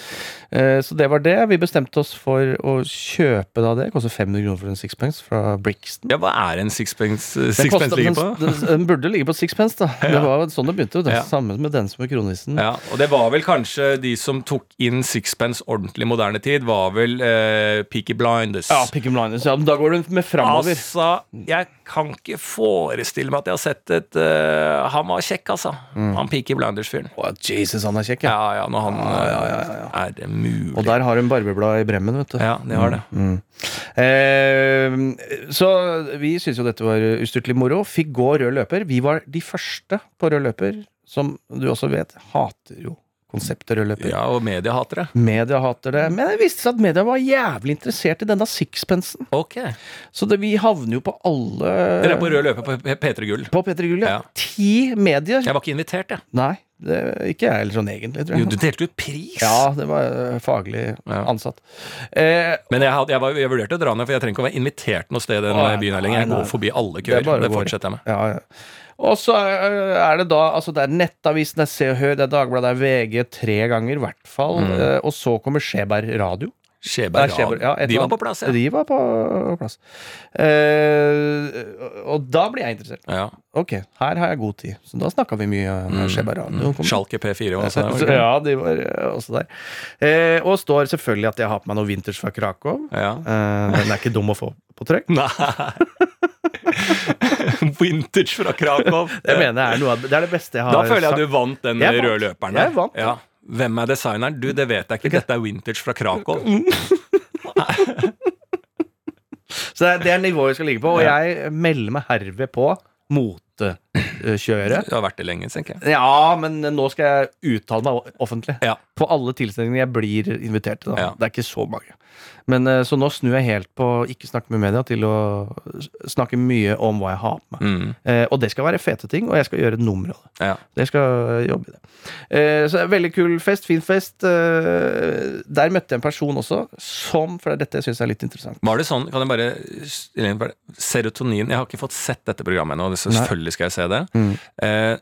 Speaker 4: Eh, så det var det. Vi bestemte oss for å kjøpe da det. Det koster 500 kroner for en sixpence fra Brixton.
Speaker 5: Ja, hva er en sixpence, sixpence
Speaker 4: kostet-
Speaker 5: ligger på?
Speaker 4: Den, den burde ligge på sixpence, da. (laughs) Det var sånn det begynte. Det
Speaker 5: Ja.
Speaker 4: Samme med den som er kronisen.
Speaker 5: Ja, og det var vel kanskje de som tok inn sixpence ordentlig i moderne tid, var vel eh, Peaky Blinders.
Speaker 4: Ja, Peaky Blinders. Ja, men da går du med framover.
Speaker 5: Altså, jeg kan ikke forestille meg at jeg har sett et uh, Han var kjekk, altså. Han Peaky Blinders-fyren.
Speaker 4: Oh, Jesus, han er kjekk, ja.
Speaker 5: Ja, ja, når han
Speaker 4: Ja, ja, ja, ja.
Speaker 5: eh, Er det mulig?
Speaker 4: Og der har hun barbeblad i bremmen, vet du.
Speaker 5: Ja, de har det.
Speaker 4: Mm. Eh, så vi syntes jo dette var ustyrtelig moro. Fikk gå rød løper. Vi var de første på rød løper, som du også vet, hater jo konseptet rød løper.
Speaker 5: Ja, og media hater det.
Speaker 4: Media hater det. Men det viste seg at media var jævlig interessert i denne sixpensen.
Speaker 5: Okay.
Speaker 4: Så det, vi havner jo på alle
Speaker 5: Dere er på rød løper på P- P3 Gull.
Speaker 4: På P3 Gull, ja.
Speaker 5: Ja.
Speaker 4: Ti medier.
Speaker 5: Jeg var ikke invitert, jeg.
Speaker 4: Nei, det, ikke jeg heller sånn egentlig, tror
Speaker 5: Jo,
Speaker 4: jeg.
Speaker 5: du delte ut pris.
Speaker 4: Ja, det var øh, faglig
Speaker 5: Ja.
Speaker 4: ansatt. Eh,
Speaker 5: Men jeg, hadde, jeg, var, jeg vurderte å dra ned, for jeg trenger ikke å være invitert noe sted i den
Speaker 4: Å,
Speaker 5: byen her lenger. Jeg går forbi alle køer. Det,
Speaker 4: Det,
Speaker 5: fortsetter jeg med.
Speaker 4: Ja, ja. Og så er er det da Altså det er Nettavisen, det er Se og Hør, det er Dagbladet, det er VG tre ganger i hvert fall. Eh, og så kommer Skjeberg Radio.
Speaker 5: Skjeberg
Speaker 4: Radio, Skjeberg, ja,
Speaker 5: De var på plass, ja.
Speaker 4: De var på plass. Eh, og da blir jeg interessert.
Speaker 5: ja.
Speaker 4: Ok, her har jeg god tid. Så da snakka vi mye med Skjeberg Radio. Mm.
Speaker 5: Schalke P4 (laughs) var også der.
Speaker 4: Ja, de var eh, også der. Eh, og står selvfølgelig at jeg har på meg noe vinters fra Krakow.
Speaker 5: Ja.
Speaker 4: Eh, den er ikke dum å få på trykk.
Speaker 5: Nei (laughs) (laughs) (laughs) Vintage fra Krakow. (laughs)
Speaker 4: Det mener jeg er noe av Det er det beste jeg har
Speaker 5: Da føler jeg
Speaker 4: sagt.
Speaker 5: du vant den
Speaker 4: Jeg
Speaker 5: røde løperen
Speaker 4: Jeg vant.
Speaker 5: Ja. Hvem er designeren? Du, det vet jeg ikke. Dette er vintage fra Krakow. (laughs)
Speaker 4: Så det er, det er nivået vi skal ligge på, og jeg melder meg herved på motekjøret.
Speaker 5: Du har vært det lenge, tenker jeg.
Speaker 4: Ja, men nå skal jeg uttale meg offentlig.
Speaker 5: Ja.
Speaker 4: På alle tilstelninger jeg blir invitert til.
Speaker 5: Ja.
Speaker 4: Det er ikke så mange. Men eh, Så nå snur jeg helt på ikke snakke med media til å snakke mye om hva jeg har på meg.
Speaker 5: Mm.
Speaker 4: Eh, og det skal være fete ting, og jeg skal gjøre et nummer av det.
Speaker 5: Ja.
Speaker 4: Jeg skal jobbe i det. Eh, så det er Veldig kul fest, fin fest. Eh, der møtte jeg en person også som For dette syns jeg er litt interessant.
Speaker 5: Var det sånn, kan jeg bare- Serotonin Jeg har ikke fått sett dette programmet ennå, selvfølgelig skal jeg se det.
Speaker 4: Mm.
Speaker 5: Eh,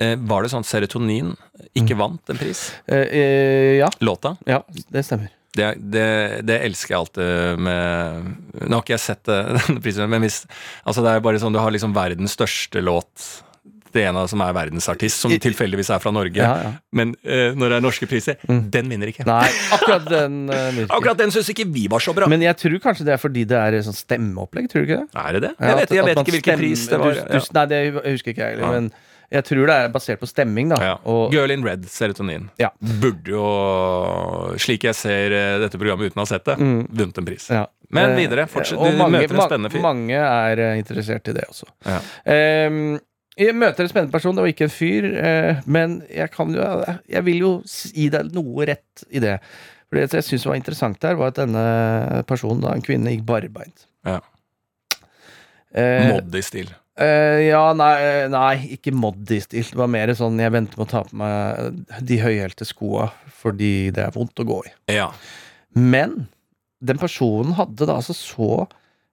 Speaker 5: eh, var det sånn at serotonin ikke vant en pris?
Speaker 4: Eh, eh, ja,
Speaker 5: Låta?
Speaker 4: ja, det stemmer.
Speaker 5: Det, det, det elsker jeg alltid med Nå har ikke jeg sett det, (laughs) denne prisen, men hvis Altså, det er bare sånn du har liksom verdens største låt. Det ene som er verdensartist, som tilfeldigvis er fra Norge.
Speaker 4: Ja, ja.
Speaker 5: Men uh, når det er norske priser, den vinner ikke.
Speaker 4: Nei, akkurat den (laughs) uh.
Speaker 5: Akkurat den syns ikke vi var så bra.
Speaker 4: Men jeg tror kanskje det er fordi det er sånn stemmeopplegg, tror du ikke det?
Speaker 5: er det det?
Speaker 4: Ja,
Speaker 5: Jeg vet, jeg vet ikke hvilken
Speaker 4: stemmer-
Speaker 5: pris det var.
Speaker 4: Du, du, nei, det husker ikke jeg heller, men jeg tror det er basert på stemming, da.
Speaker 5: Ja.
Speaker 4: Og,
Speaker 5: Girl in Red, serotonin.
Speaker 4: Ja.
Speaker 5: Burde jo, slik jeg ser eh, dette programmet uten å ha sett det,
Speaker 4: Mm.
Speaker 5: vunnet en pris.
Speaker 4: ja.
Speaker 5: Men videre, fortsett. Du
Speaker 4: mange,
Speaker 5: møter en spennende fyr.
Speaker 4: Mange er interessert i det også.
Speaker 5: Ja.
Speaker 4: Jeg møter en spennende person, det var ikke en fyr, eh, men jeg kan jo Jeg vil jo gi deg noe rett i det. For det jeg syns var interessant der, var at denne personen, da, en kvinne, gikk barbeint.
Speaker 5: Ja.
Speaker 4: Eh,
Speaker 5: Moddy-stil.
Speaker 4: Eh, ja, nei, eh, nei ikke moddy-stil. Det var mer sånn jeg venter med å ta på meg de høyhælte skoa fordi det er vondt å gå i.
Speaker 5: Ja.
Speaker 4: Men den personen hadde da altså så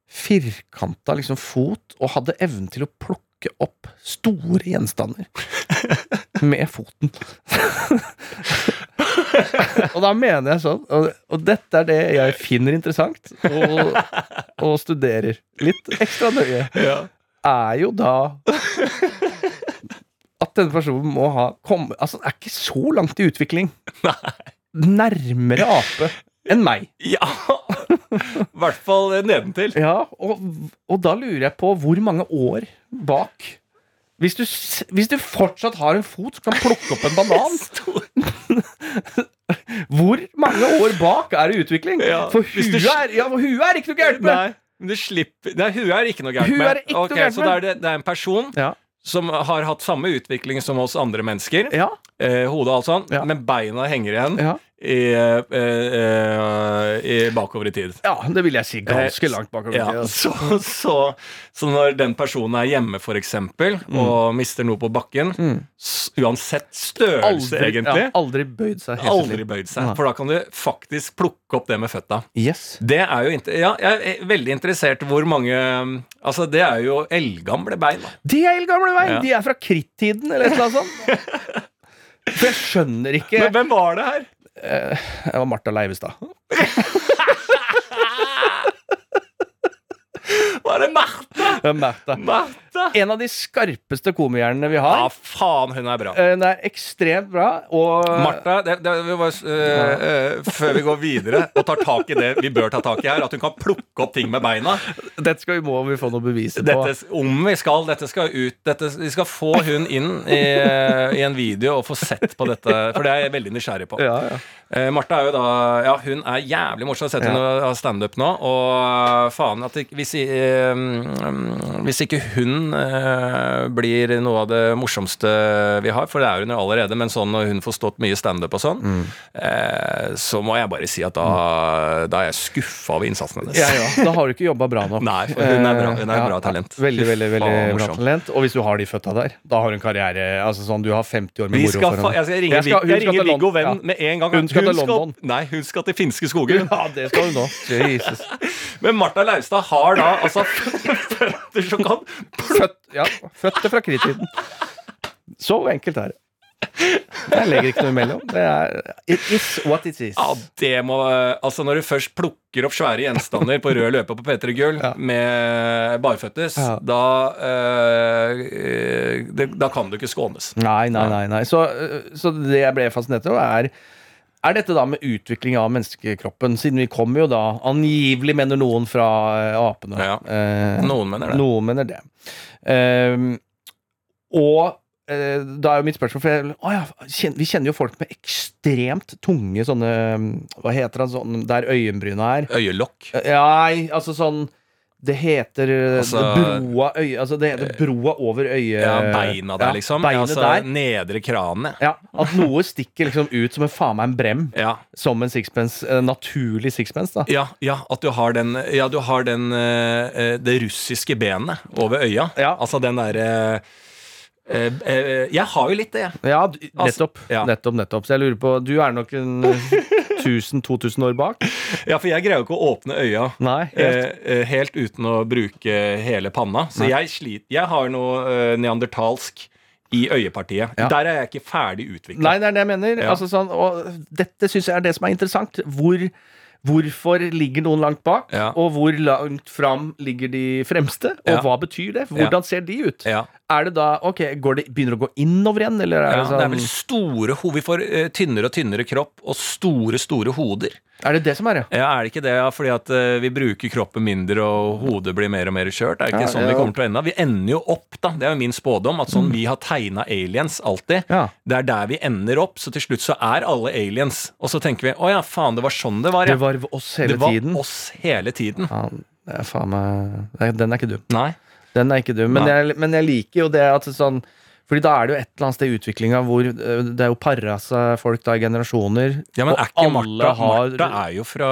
Speaker 4: firkanta liksom fot og hadde evnen til å plukke opp store gjenstander med foten. og da mener jeg sånn, og, og dette er det jeg finner interessant og, og studerer litt ekstra nøye
Speaker 5: ja.
Speaker 4: er jo da at denne personen må ha kommet Altså, den er ikke så langt i utvikling. Nei. Nærmere ape enn meg.
Speaker 5: Ja! I hvert fall nedentil.
Speaker 4: Ja, og, og da lurer jeg på hvor mange år bak hvis du, hvis du fortsatt har en fot som kan plukke opp en (laughs) banan (laughs) Hvor mange år bak er det utvikling?
Speaker 5: Ja,
Speaker 4: For huet er, ja, huet er ikke noe gærent med!
Speaker 5: Nei, slipper Nei, huet er ikke noe gærent med.
Speaker 4: er ikke noe
Speaker 5: Ok, så
Speaker 4: med.
Speaker 5: er det, det er en person
Speaker 4: Ja,
Speaker 5: som har hatt samme utvikling som oss andre mennesker.
Speaker 4: ja,
Speaker 5: Eh, hodet og alt sånn,
Speaker 4: Ja.
Speaker 5: men beina henger igjen
Speaker 4: ja.
Speaker 5: I, eh, eh, i bakover i tid.
Speaker 4: ja, det vil jeg si ganske langt bakover. i tid, altså. (laughs)
Speaker 5: så, så, så når den personen er hjemme, for eksempel, og mister noe på bakken,
Speaker 4: Mm.
Speaker 5: uansett størrelse, egentlig,
Speaker 4: ja, aldri bøyd seg. helt
Speaker 5: aldri bøyd seg. For da kan du faktisk plukke opp det med føtta.
Speaker 4: Yes.
Speaker 5: Det er jo Ja, jeg er veldig interessert hvor mange Altså, det er jo eldgamle bein. da.
Speaker 4: De er eldgamle bein!
Speaker 5: Ja.
Speaker 4: De er fra krittiden, eller et eller annet sånt. (laughs) For jeg skjønner ikke
Speaker 5: Men hvem var det her?
Speaker 4: Eh, Det var Martha Leivestad. (laughs) (laughs)
Speaker 5: Var det Martha?
Speaker 4: Ja, Martha.
Speaker 5: Martha? Martha!
Speaker 4: en av de skarpeste komihjernene vi har.
Speaker 5: Ja, faen, hun er bra.
Speaker 4: Eh, Hun er ekstremt bra, og
Speaker 5: Martha, det, det, vi var, øh, øh, før vi går videre og tar tak i det vi bør ta tak i her, at hun kan plukke opp ting med beina.
Speaker 4: dette skal vi, må vi få noe bevis på.
Speaker 5: Dette, om vi skal, dette skal ut dette, Vi skal få hun inn i, i en video og få sett på dette, for det er jeg veldig nysgjerrig på.
Speaker 4: Ja, ja.
Speaker 5: Eh, Martha er jo da Ja, hun er jævlig morsom. Jeg har sett henne ha standup nå. Og faen at hvis, eh, hvis ikke hun eh, blir noe av det morsomste vi har, for det er hun jo allerede, men sånn når hun får stått mye standup og sånn,
Speaker 4: Mm.
Speaker 5: eh, så må jeg bare si at da, da er jeg skuffa over innsatsen hennes.
Speaker 4: Ja, ja. Da har du ikke jobba bra nok. (laughs)
Speaker 5: Nei, hun er bra. Hun er
Speaker 4: ja,
Speaker 5: bra talent.
Speaker 4: Veldig, veldig, veldig
Speaker 5: Faen,
Speaker 4: bra talent. Og hvis du har de føtta der, da har hun karriere altså sånn, Du har 50 år med moro foran deg.
Speaker 5: jeg skal ringe,
Speaker 4: Jeg skal- hun
Speaker 5: jeg
Speaker 4: skal
Speaker 5: ringer Viggo Venn med en gang.
Speaker 4: Hun skal til London.
Speaker 5: Nei, hun skal til finske skoger.
Speaker 4: Ja, det skal hun nå. (laughs) Jesus.
Speaker 5: Men Martha Laustad har da altså (laughs) føtter som kan
Speaker 4: Føt, ja, fødte fra kritiden. Så enkelt er det. Jeg legger ikke noe imellom. Det er It is what it is.
Speaker 5: Ja, det må Altså, når du først plukker opp svære gjenstander på rød løper på P3 Gull
Speaker 4: Ja.
Speaker 5: med barføttes,
Speaker 4: Ja.
Speaker 5: da øh, det, Da kan du ikke skånes.
Speaker 4: Nei, nei, nei. nei. Så, så det jeg ble fascinert av, er er dette da med utvikling av menneskekroppen? Siden vi kommer jo da angivelig, mener noen, fra eh, apene.
Speaker 5: Ja.
Speaker 4: Eh,
Speaker 5: Noen mener det.
Speaker 4: Noen mener det. Ehm, og eh, da er jo mitt spørsmål For jeg, å ja, vi kjenner jo folk med ekstremt tunge sånne Hva heter det sånn der øyenbryna er?
Speaker 5: Øyelokk.
Speaker 4: Ja, Nei, altså sånn Det heter eh,
Speaker 5: Altså-
Speaker 4: broa øy, Altså det heter broa over øyet
Speaker 5: Ja, beina der,
Speaker 4: Ja,
Speaker 5: liksom.
Speaker 4: Beinet
Speaker 5: altså,
Speaker 4: der.
Speaker 5: Nedre kranet.
Speaker 4: Ja, At noe stikker liksom ut som en faen meg en brem. (laughs)
Speaker 5: ja.
Speaker 4: Som en sixpence. En naturlig sixpence, da.
Speaker 5: Ja, ja, at du har den, ja, du har den eh, eh, Det russiske benet over øya.
Speaker 4: Ja.
Speaker 5: Altså den derre eh, eh, Jeg har jo litt det, jeg.
Speaker 4: Ja, nettopp,
Speaker 5: Altså, ja.
Speaker 4: Nettopp, nettopp. Så jeg lurer på Du er nok en (laughs) 1000-2000 år bak?
Speaker 5: Ja, for jeg greier jo ikke å åpne øya
Speaker 4: Nei, helt.
Speaker 5: eh, eh, helt uten å bruke hele panna. Så jeg sliter Jeg har noe eh, neandertalsk i øyepartiet.
Speaker 4: Ja.
Speaker 5: Der er jeg ikke ferdig utvikla.
Speaker 4: Nei, det er det jeg mener.
Speaker 5: Ja.
Speaker 4: Altså, sånn, og dette syns jeg er det som er interessant. Hvor, hvorfor ligger noen langt bak,
Speaker 5: Ja.
Speaker 4: og hvor langt fram ligger de fremste? Og
Speaker 5: Ja.
Speaker 4: hva betyr det? Hvordan ser de ut?
Speaker 5: Ja.
Speaker 4: Er det da Ok, går det, begynner det å gå innover igjen, eller er
Speaker 5: Ja,
Speaker 4: det
Speaker 5: det er
Speaker 4: sånn
Speaker 5: vel store ho Vi får uh, tynnere og tynnere kropp og store, store hoder.
Speaker 4: Er det det som er det?
Speaker 5: Ja, Er det ikke det? Ja, fordi at eh, vi bruker kroppen mindre, og hodet blir mer og mer kjørt. Er det ikke
Speaker 4: Ja,
Speaker 5: sånn vi
Speaker 4: ja.
Speaker 5: kommer til å ende? Vi ender jo opp, da. Det er jo min spådom. At sånn vi har tegna aliens alltid.
Speaker 4: Ja.
Speaker 5: Det er der vi ender opp. Så til slutt så er alle aliens. Og så tenker vi å ja, faen, det var sånn det var, ja.
Speaker 4: Det var oss hele
Speaker 5: Det var
Speaker 4: tiden.
Speaker 5: oss hele tiden.
Speaker 4: Ja, det er faen meg Den er ikke dum.
Speaker 5: Nei.
Speaker 4: Den er ikke dum. Men
Speaker 5: Nei.
Speaker 4: jeg, men jeg liker jo det at sånn Fordi da er det jo et eller annet sted i utviklinga hvor eh, det er jo para seg folk da i generasjoner.
Speaker 5: Ja, men
Speaker 4: og
Speaker 5: er ikke Martha
Speaker 4: har
Speaker 5: Martha er jo fra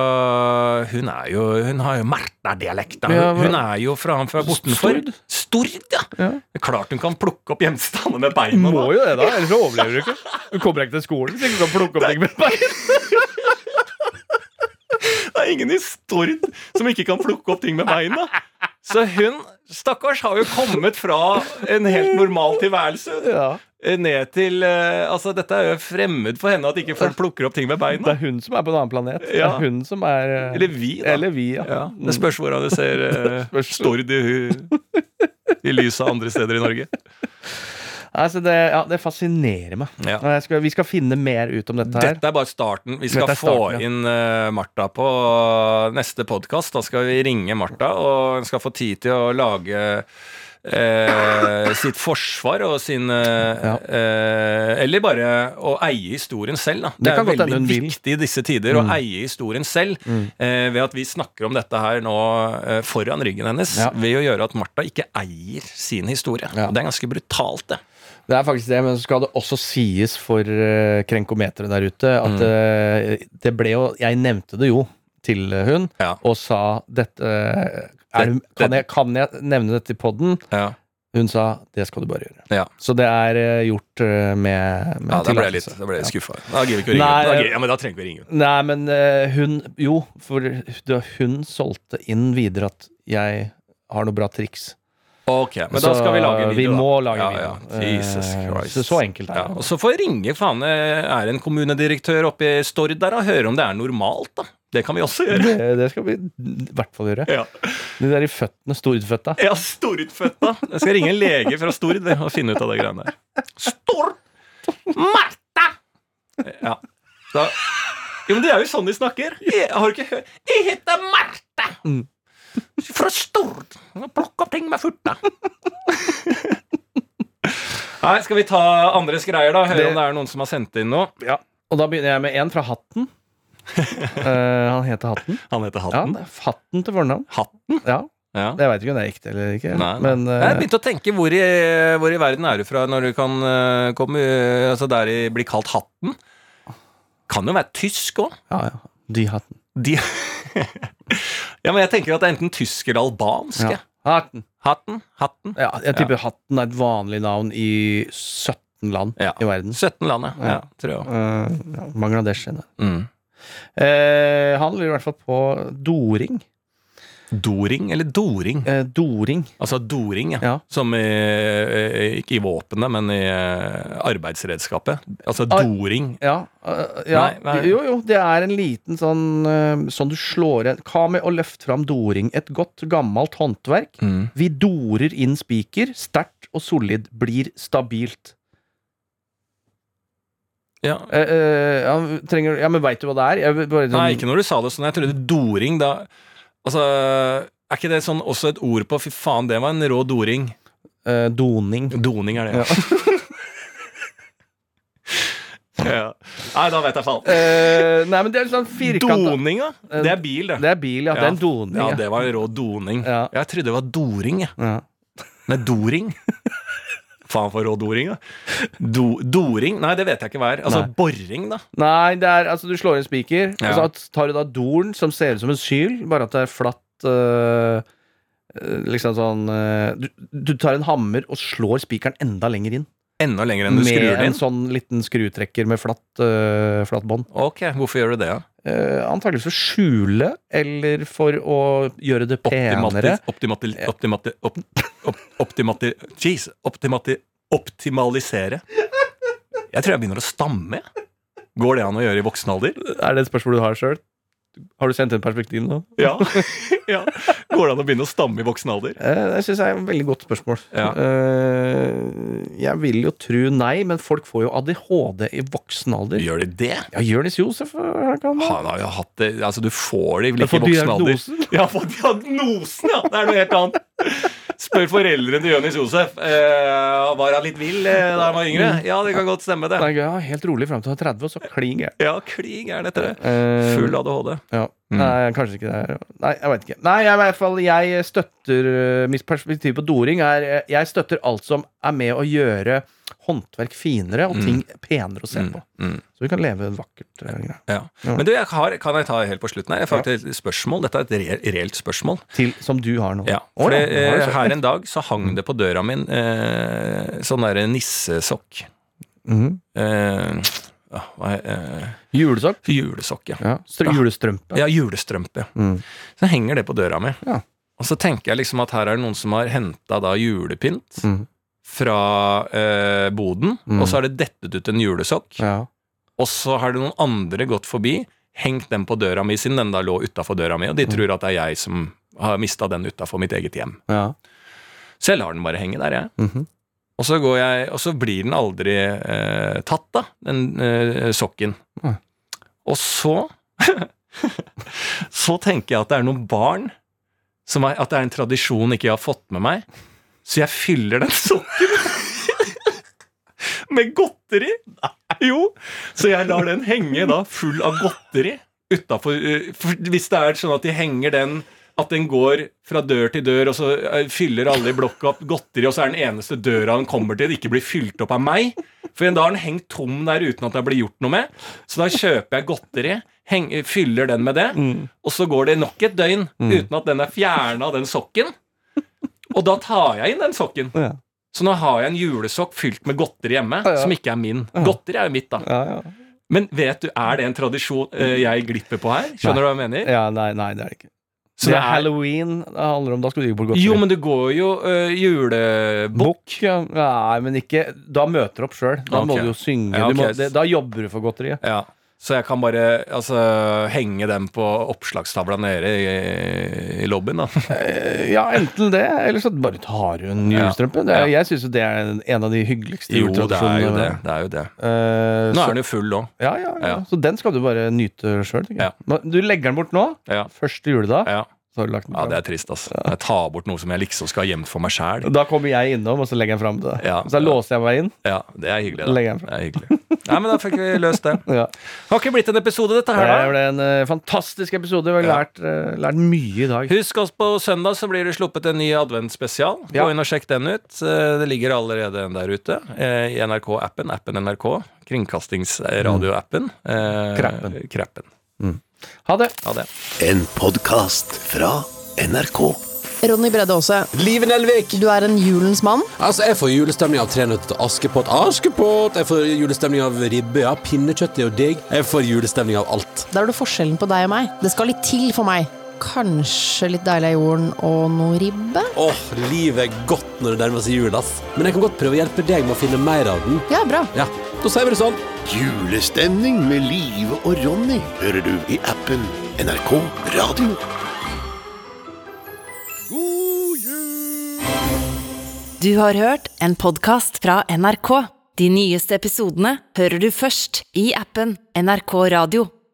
Speaker 5: Hun er jo Hun har jo Martha-dialekta.
Speaker 4: Ja, men-
Speaker 5: hun er jo fra, fra bortenfor.
Speaker 4: Stord.
Speaker 5: Ja.
Speaker 4: Ja.
Speaker 5: Klart hun kan plukke opp gjenstander med beina.
Speaker 4: Må
Speaker 5: da.
Speaker 4: jo det, da. Ellers så overlever du ikke. Hun kommer ikke til skolen hvis ikke du kan plukke opp ting med bein. (laughs)
Speaker 5: Det er ingen i Stord som ikke kan plukke opp ting med beina. Så hun, stakkars, har jo kommet fra en helt normal tilværelse
Speaker 4: Ja.
Speaker 5: ned til eh, Altså, dette er jo fremmed for henne at ikke folk plukker opp ting med beina.
Speaker 4: Det er hun som er på en annen planet. Det er hun som er eh,
Speaker 5: Eller vi, da.
Speaker 4: Eller vi, ja.
Speaker 5: Ja, det spørs hvordan du ser (laughs) uh, Stord i, i lyset andre steder i Norge.
Speaker 4: Altså det, ja, det fascinerer meg.
Speaker 5: Ja.
Speaker 4: Skal, vi skal finne mer ut om dette her.
Speaker 5: Dette er bare starten. Vi skal
Speaker 4: starten,
Speaker 5: få
Speaker 4: ja.
Speaker 5: inn eh, Martha på neste podkast. Da skal vi ringe Martha, og hun skal få tid til å lage eh, sitt forsvar og sin eh, eh, Eller bare å eie historien selv. Da. Det,
Speaker 4: Det
Speaker 5: er veldig.
Speaker 4: Mm.
Speaker 5: viktig i disse tider å eie historien selv. Eh, ved at vi snakker om dette her nå foran ryggen hennes. Ved å gjøre at Martha ikke eier sin historie. Og Det er ganske brutalt, det.
Speaker 4: Det er faktisk det, men så skal det også sies for uh, krenkometeret der ute at eh, det ble jo Jeg nevnte det jo til hun,
Speaker 5: Ja.
Speaker 4: og sa dette er, det- kan, jeg, kan jeg nevne dette i poden?
Speaker 5: Ja.
Speaker 4: Hun sa det skal du bare gjøre.
Speaker 5: Ja.
Speaker 4: Så det er uh, gjort uh, med, med
Speaker 5: Ja, da ble jeg litt, da ble jeg
Speaker 4: Ja.
Speaker 5: skuffa. Da gidder vi ikke å ringe.
Speaker 4: Nei,
Speaker 5: da, ja, men da trenger vi å ringe.
Speaker 4: Nei, men uh, hun Jo, for det- hun solgte inn videre at jeg har noe bra triks.
Speaker 5: Ok, men da skal vi lage en
Speaker 4: vi
Speaker 5: video.
Speaker 4: må
Speaker 5: da.
Speaker 4: lage
Speaker 5: ja,
Speaker 4: video.
Speaker 5: Ja. Jesus
Speaker 4: Eh,
Speaker 5: Christ.
Speaker 4: så- så enkelt er det.
Speaker 5: Ja, og så får jeg ringe faen, eh, er en kommunedirektør oppe i Stord der og høre om det er normalt, da. Det kan vi også gjøre.
Speaker 4: Det, det skal vi i hvert fall gjøre.
Speaker 5: Ja,
Speaker 4: De der i føttene, storutføtta.
Speaker 5: ja Storutfødta. Jeg skal ringe en lege fra Stord og finne ut av det greiene der. Stord! Martha! Ja. Da, jo, men det er jo sånn de snakker. Jeg, har ikke hørt? Jeg heter Martha! Fra Stord. Plukk opp ting med furta. Nei, skal vi ta andres greier, da? Høre
Speaker 4: Det-
Speaker 5: om det er noen som har sendt inn noe.
Speaker 4: Ja. Og da begynner jeg med en fra Hatten. (laughs) Eh, han heter Hatten.
Speaker 5: Han heter
Speaker 4: Ja,
Speaker 5: Hatten.
Speaker 4: det er Hatten til fornavn.
Speaker 5: Hatten?
Speaker 4: Ja,
Speaker 5: Ja.
Speaker 4: Jeg veit ikke om det er ekte eller ikke.
Speaker 5: Nei, nei.
Speaker 4: Men eh,
Speaker 5: jeg begynte å tenke hvor i, hvor i verden er du fra når du kan eh, komme eh, Altså der i blir kalt Hatten? Kan jo være tysk òg.
Speaker 4: ja, ja. De Hatten.
Speaker 5: De (laughs) Ja, men jeg tenker at det er enten tysk eller albansk.
Speaker 4: Ja. Hatten.
Speaker 5: Hatten? Hatten?
Speaker 4: Ja, jeg tipper Hatten er et vanlig navn i 17 land
Speaker 5: Ja.
Speaker 4: i verden.
Speaker 5: 17 land, ja. ja.
Speaker 4: Ja.
Speaker 5: Tror jeg.
Speaker 4: Ja, Bangladesh.
Speaker 5: Mm.
Speaker 4: Uh, han lurer i hvert fall på doring.
Speaker 5: Doring eller doring?
Speaker 4: Eh, doring.
Speaker 5: Altså doring, ja.
Speaker 4: Ja.
Speaker 5: Som i, eh, ikke i våpenet, men i eh, arbeidsredskapet. Altså
Speaker 4: Ar-
Speaker 5: doring.
Speaker 4: Ja, øh, ja.
Speaker 5: Nei, nei.
Speaker 4: Jo, jo, det er en liten sånn Sånn du slår en Hva med å løfte fram doring? Et godt, gammelt håndverk.
Speaker 5: Mm.
Speaker 4: Vi dorer inn spiker. Sterkt og solid. Blir stabilt.
Speaker 5: Ja.
Speaker 4: Uh, uh, ja, trenger, ja, men veit du hva det er? Jeg, bare, sånn,
Speaker 5: Nei, ikke når du sa det sånn. Jeg trodde doring da Altså, er ikke det sånn også et ord på Fy faen, det var en rå doring.
Speaker 4: eh, doning.
Speaker 5: Doning er det, ja. ja. (laughs) Nei, da vet jeg faen.
Speaker 4: Eh, nei, men det er sånn firkanta
Speaker 5: Doning, da? Det er bil, det.
Speaker 4: Det er bil, ja. Det er en doning.
Speaker 5: Ja,
Speaker 4: Ja,
Speaker 5: det var en rå doning.
Speaker 4: Ja.
Speaker 5: Jeg trodde det var doring, jeg.
Speaker 4: Ja.
Speaker 5: Nei, doring. (laughs) Faen for rå doring, da. Do, doring? Nei, det vet jeg ikke hva er. Altså
Speaker 4: Nei.
Speaker 5: boring, da.
Speaker 4: Nei, det er altså du slår inn spiker,
Speaker 5: Ja.
Speaker 4: og så tar du da doren som ser ut som en syl, bare at det er flatt øh, øh, Liksom sånn øh, du, du tar en hammer og slår spikeren enda lenger inn.
Speaker 5: Enda lenger enn du
Speaker 4: Med
Speaker 5: skrur det
Speaker 4: en sånn liten skrutrekker med flatt, uh, flatt bånd.
Speaker 5: Ok, hvorfor gjør du det, da?
Speaker 4: Uh, antakeligvis for å skjule, eller for å gjøre det penere.
Speaker 5: Optimati, optimati, optimati, op, op, optimati, jeez, optimati, optimalisere. Jeg tror jeg begynner å stamme. Går det an å gjøre i voksen alder?
Speaker 4: Er det et spørsmål du har sjøl? Har du sendt inn perspektiv nå?
Speaker 5: Ja. (laughs) ja. Går det an å begynne å stamme i voksen alder?
Speaker 4: Eh, det syns jeg er et veldig godt spørsmål.
Speaker 5: Ja.
Speaker 4: Eh, jeg vil jo tro nei, men folk får jo ADHD i voksen alder.
Speaker 5: Gjør de det?
Speaker 4: Ja, Jonis Josef han
Speaker 5: Han har jo hatt det Altså, du får det vel ikke i voksen alder. Ja, fått diagnosen, ja! Det er noe helt annet. Spør foreldrene til Jonis Josef. Eh, var han litt vill eh, da han var yngre? Ja, det kan godt stemme, det.
Speaker 4: Nei, ja, helt rolig fram til han er 30, og så klin gæren.
Speaker 5: Ja, klin gæren etter det.
Speaker 4: Eh,
Speaker 5: Full ADHD.
Speaker 4: Ja.
Speaker 5: Mm.
Speaker 4: Nei, kanskje ikke det. er- Nei, jeg veit ikke. Nei, jeg, i hvert fall, jeg støtter øh, Mitt perspektiv på doring er øh, Jeg støtter alt som er med å gjøre håndverk finere og ting penere å se på.
Speaker 5: Mm.
Speaker 4: Så vi kan leve vakkert øh.
Speaker 5: Ja. Men du, jeg har, kan jeg ta helt på slutten her? Jeg har faktisk et spørsmål. Dette er et reelt spørsmål.
Speaker 4: Til, som du har nå.
Speaker 5: Ja, for eh, her en dag så hang det på døra min eh, sånn derre nissesokk.
Speaker 4: Mm.
Speaker 5: Eh, hva er eh,
Speaker 4: Julesokk.
Speaker 5: Julesokk, ja.
Speaker 4: Ja.
Speaker 5: Ja.
Speaker 4: Julestrømpe.
Speaker 5: Ja, julestrømpe.
Speaker 4: Mm.
Speaker 5: Så henger det på døra mi.
Speaker 4: Ja.
Speaker 5: Og så tenker jeg liksom at her er det noen som har henta da julepynt
Speaker 4: Mm.
Speaker 5: Fra eh, boden,
Speaker 4: Mm.
Speaker 5: og så har det dettet ut en julesokk,
Speaker 4: Ja.
Speaker 5: og så har det noen andre gått forbi, hengt den på døra mi siden den da lå utafor døra mi, og de tror at det er jeg som har mista den utafor mitt eget hjem.
Speaker 4: ja.
Speaker 5: Så jeg lar den bare henge der, jeg.
Speaker 4: Mhm.
Speaker 5: Og så, går jeg, og så blir den aldri eh, tatt, da, den eh, sokken.
Speaker 4: Mm.
Speaker 5: Og så (laughs) Så tenker jeg at det er noen barn som er, At det er en tradisjon ikke jeg har fått med meg. Så jeg fyller den sokken med godteri. Jo, så jeg lar den henge da full av godteri utafor Hvis det er sånn at de henger den at den går fra dør til dør, og så eh, fyller alle i blokka opp godteri, og så er den eneste døra han kommer til, det ikke blir fylt opp av meg. For da har den hengt tom der uten at det blir gjort noe med. Så da kjøper jeg godteri, heng, fyller den med det, og så går det nok et døgn uten at den er fjerna den sokken. Og da tar jeg inn den sokken.
Speaker 4: Ja.
Speaker 5: Så nå har jeg en julesokk fylt med godteri hjemme,
Speaker 4: Ja,
Speaker 5: som ikke er min. Godteri er jo mitt, da.
Speaker 4: Ja, ja.
Speaker 5: Men vet du, er det en tradisjon uh, jeg glipper på her? Skjønner du hva jeg mener?
Speaker 4: ja nei, nei, det er det ikke.
Speaker 5: Så
Speaker 4: det er halloween det handler om. Da skal du ikke bort godteri.
Speaker 5: Jo, men det går jo uh, julebukk.
Speaker 4: Ja. Nei, men ikke Da møter du opp sjøl. Da må du jo synge.
Speaker 5: Ja,
Speaker 4: du må, det, da jobber du for godteriet.
Speaker 5: Ja. Så jeg kan bare altså, henge dem på oppslagstavla nede i, i lobbyen, da. (laughs)
Speaker 4: Eh, Ja, enten det, eller så bare tar du en julestrømpe. Ja. Jeg syns jo det er en av de hyggeligste
Speaker 5: Jo, det er jo det. det, er jo det.
Speaker 4: Uh,
Speaker 5: Nå
Speaker 4: så-
Speaker 5: er den jo full òg.
Speaker 4: ja, ja, ja.
Speaker 5: Ja.
Speaker 4: Så den skal du bare nyte sjøl, tenker jeg. Du legger den bort nå.
Speaker 5: Ja.
Speaker 4: Første juledag.
Speaker 5: Ja.
Speaker 4: Så har du lagt den
Speaker 5: ja, det er trist, altså. Jeg tar bort noe som jeg liksom skal ha gjemt for meg sjæl.
Speaker 4: Da kommer jeg innom, og så legger jeg fram det.
Speaker 5: Ja.
Speaker 4: Så da låser jeg meg inn.
Speaker 5: Ja, det er hyggelig.
Speaker 4: Legger
Speaker 5: Da.
Speaker 4: jeg den
Speaker 5: Det er hyggelig. Nei, men da fikk vi løst det. (laughs)
Speaker 4: Ja.
Speaker 5: Har ikke blitt en episode, dette her, da.
Speaker 4: Det ble en uh, fantastisk episode. Vi har
Speaker 5: Ja.
Speaker 4: lært, uh, lært mye i dag.
Speaker 5: Husk oss på søndag så blir det sluppet en ny adventsspesial. Gå inn og sjekk den ut. Uh, Det ligger allerede en der ute. I NRK-appen. Appen NRK. Kringkastingsradioappen. Eh,
Speaker 4: Krappen.
Speaker 5: Krappen.
Speaker 4: Ha det.
Speaker 5: Ha det.
Speaker 3: En podkast fra NRK.
Speaker 6: Ronny Bredde Aase,
Speaker 7: Liven Elvik.
Speaker 6: du er en julens mann.
Speaker 7: Altså, Jeg får julestemning av Tre nøtter til Askepott. Askepott! Jeg får julestemning av ribbe. Ja, pinnekjøtt er jo digg. Jeg får julestemning av alt.
Speaker 6: Der er du forskjellen på deg og meg. Det skal litt til for meg. Kanskje litt deilig av jorden og noe ribbe?
Speaker 7: Åh, livet er godt når det nærmer seg jul, ass. Men jeg kan godt prøve å hjelpe deg med å finne mer av den.
Speaker 6: Ja, bra.
Speaker 7: Ja, Da sier vi det sånn.
Speaker 3: Julestemning med Live og Ronny hører du i appen NRK Radio. God jul!
Speaker 1: Du har hørt en podkast fra NRK. De nyeste episodene hører du først i appen NRK Radio.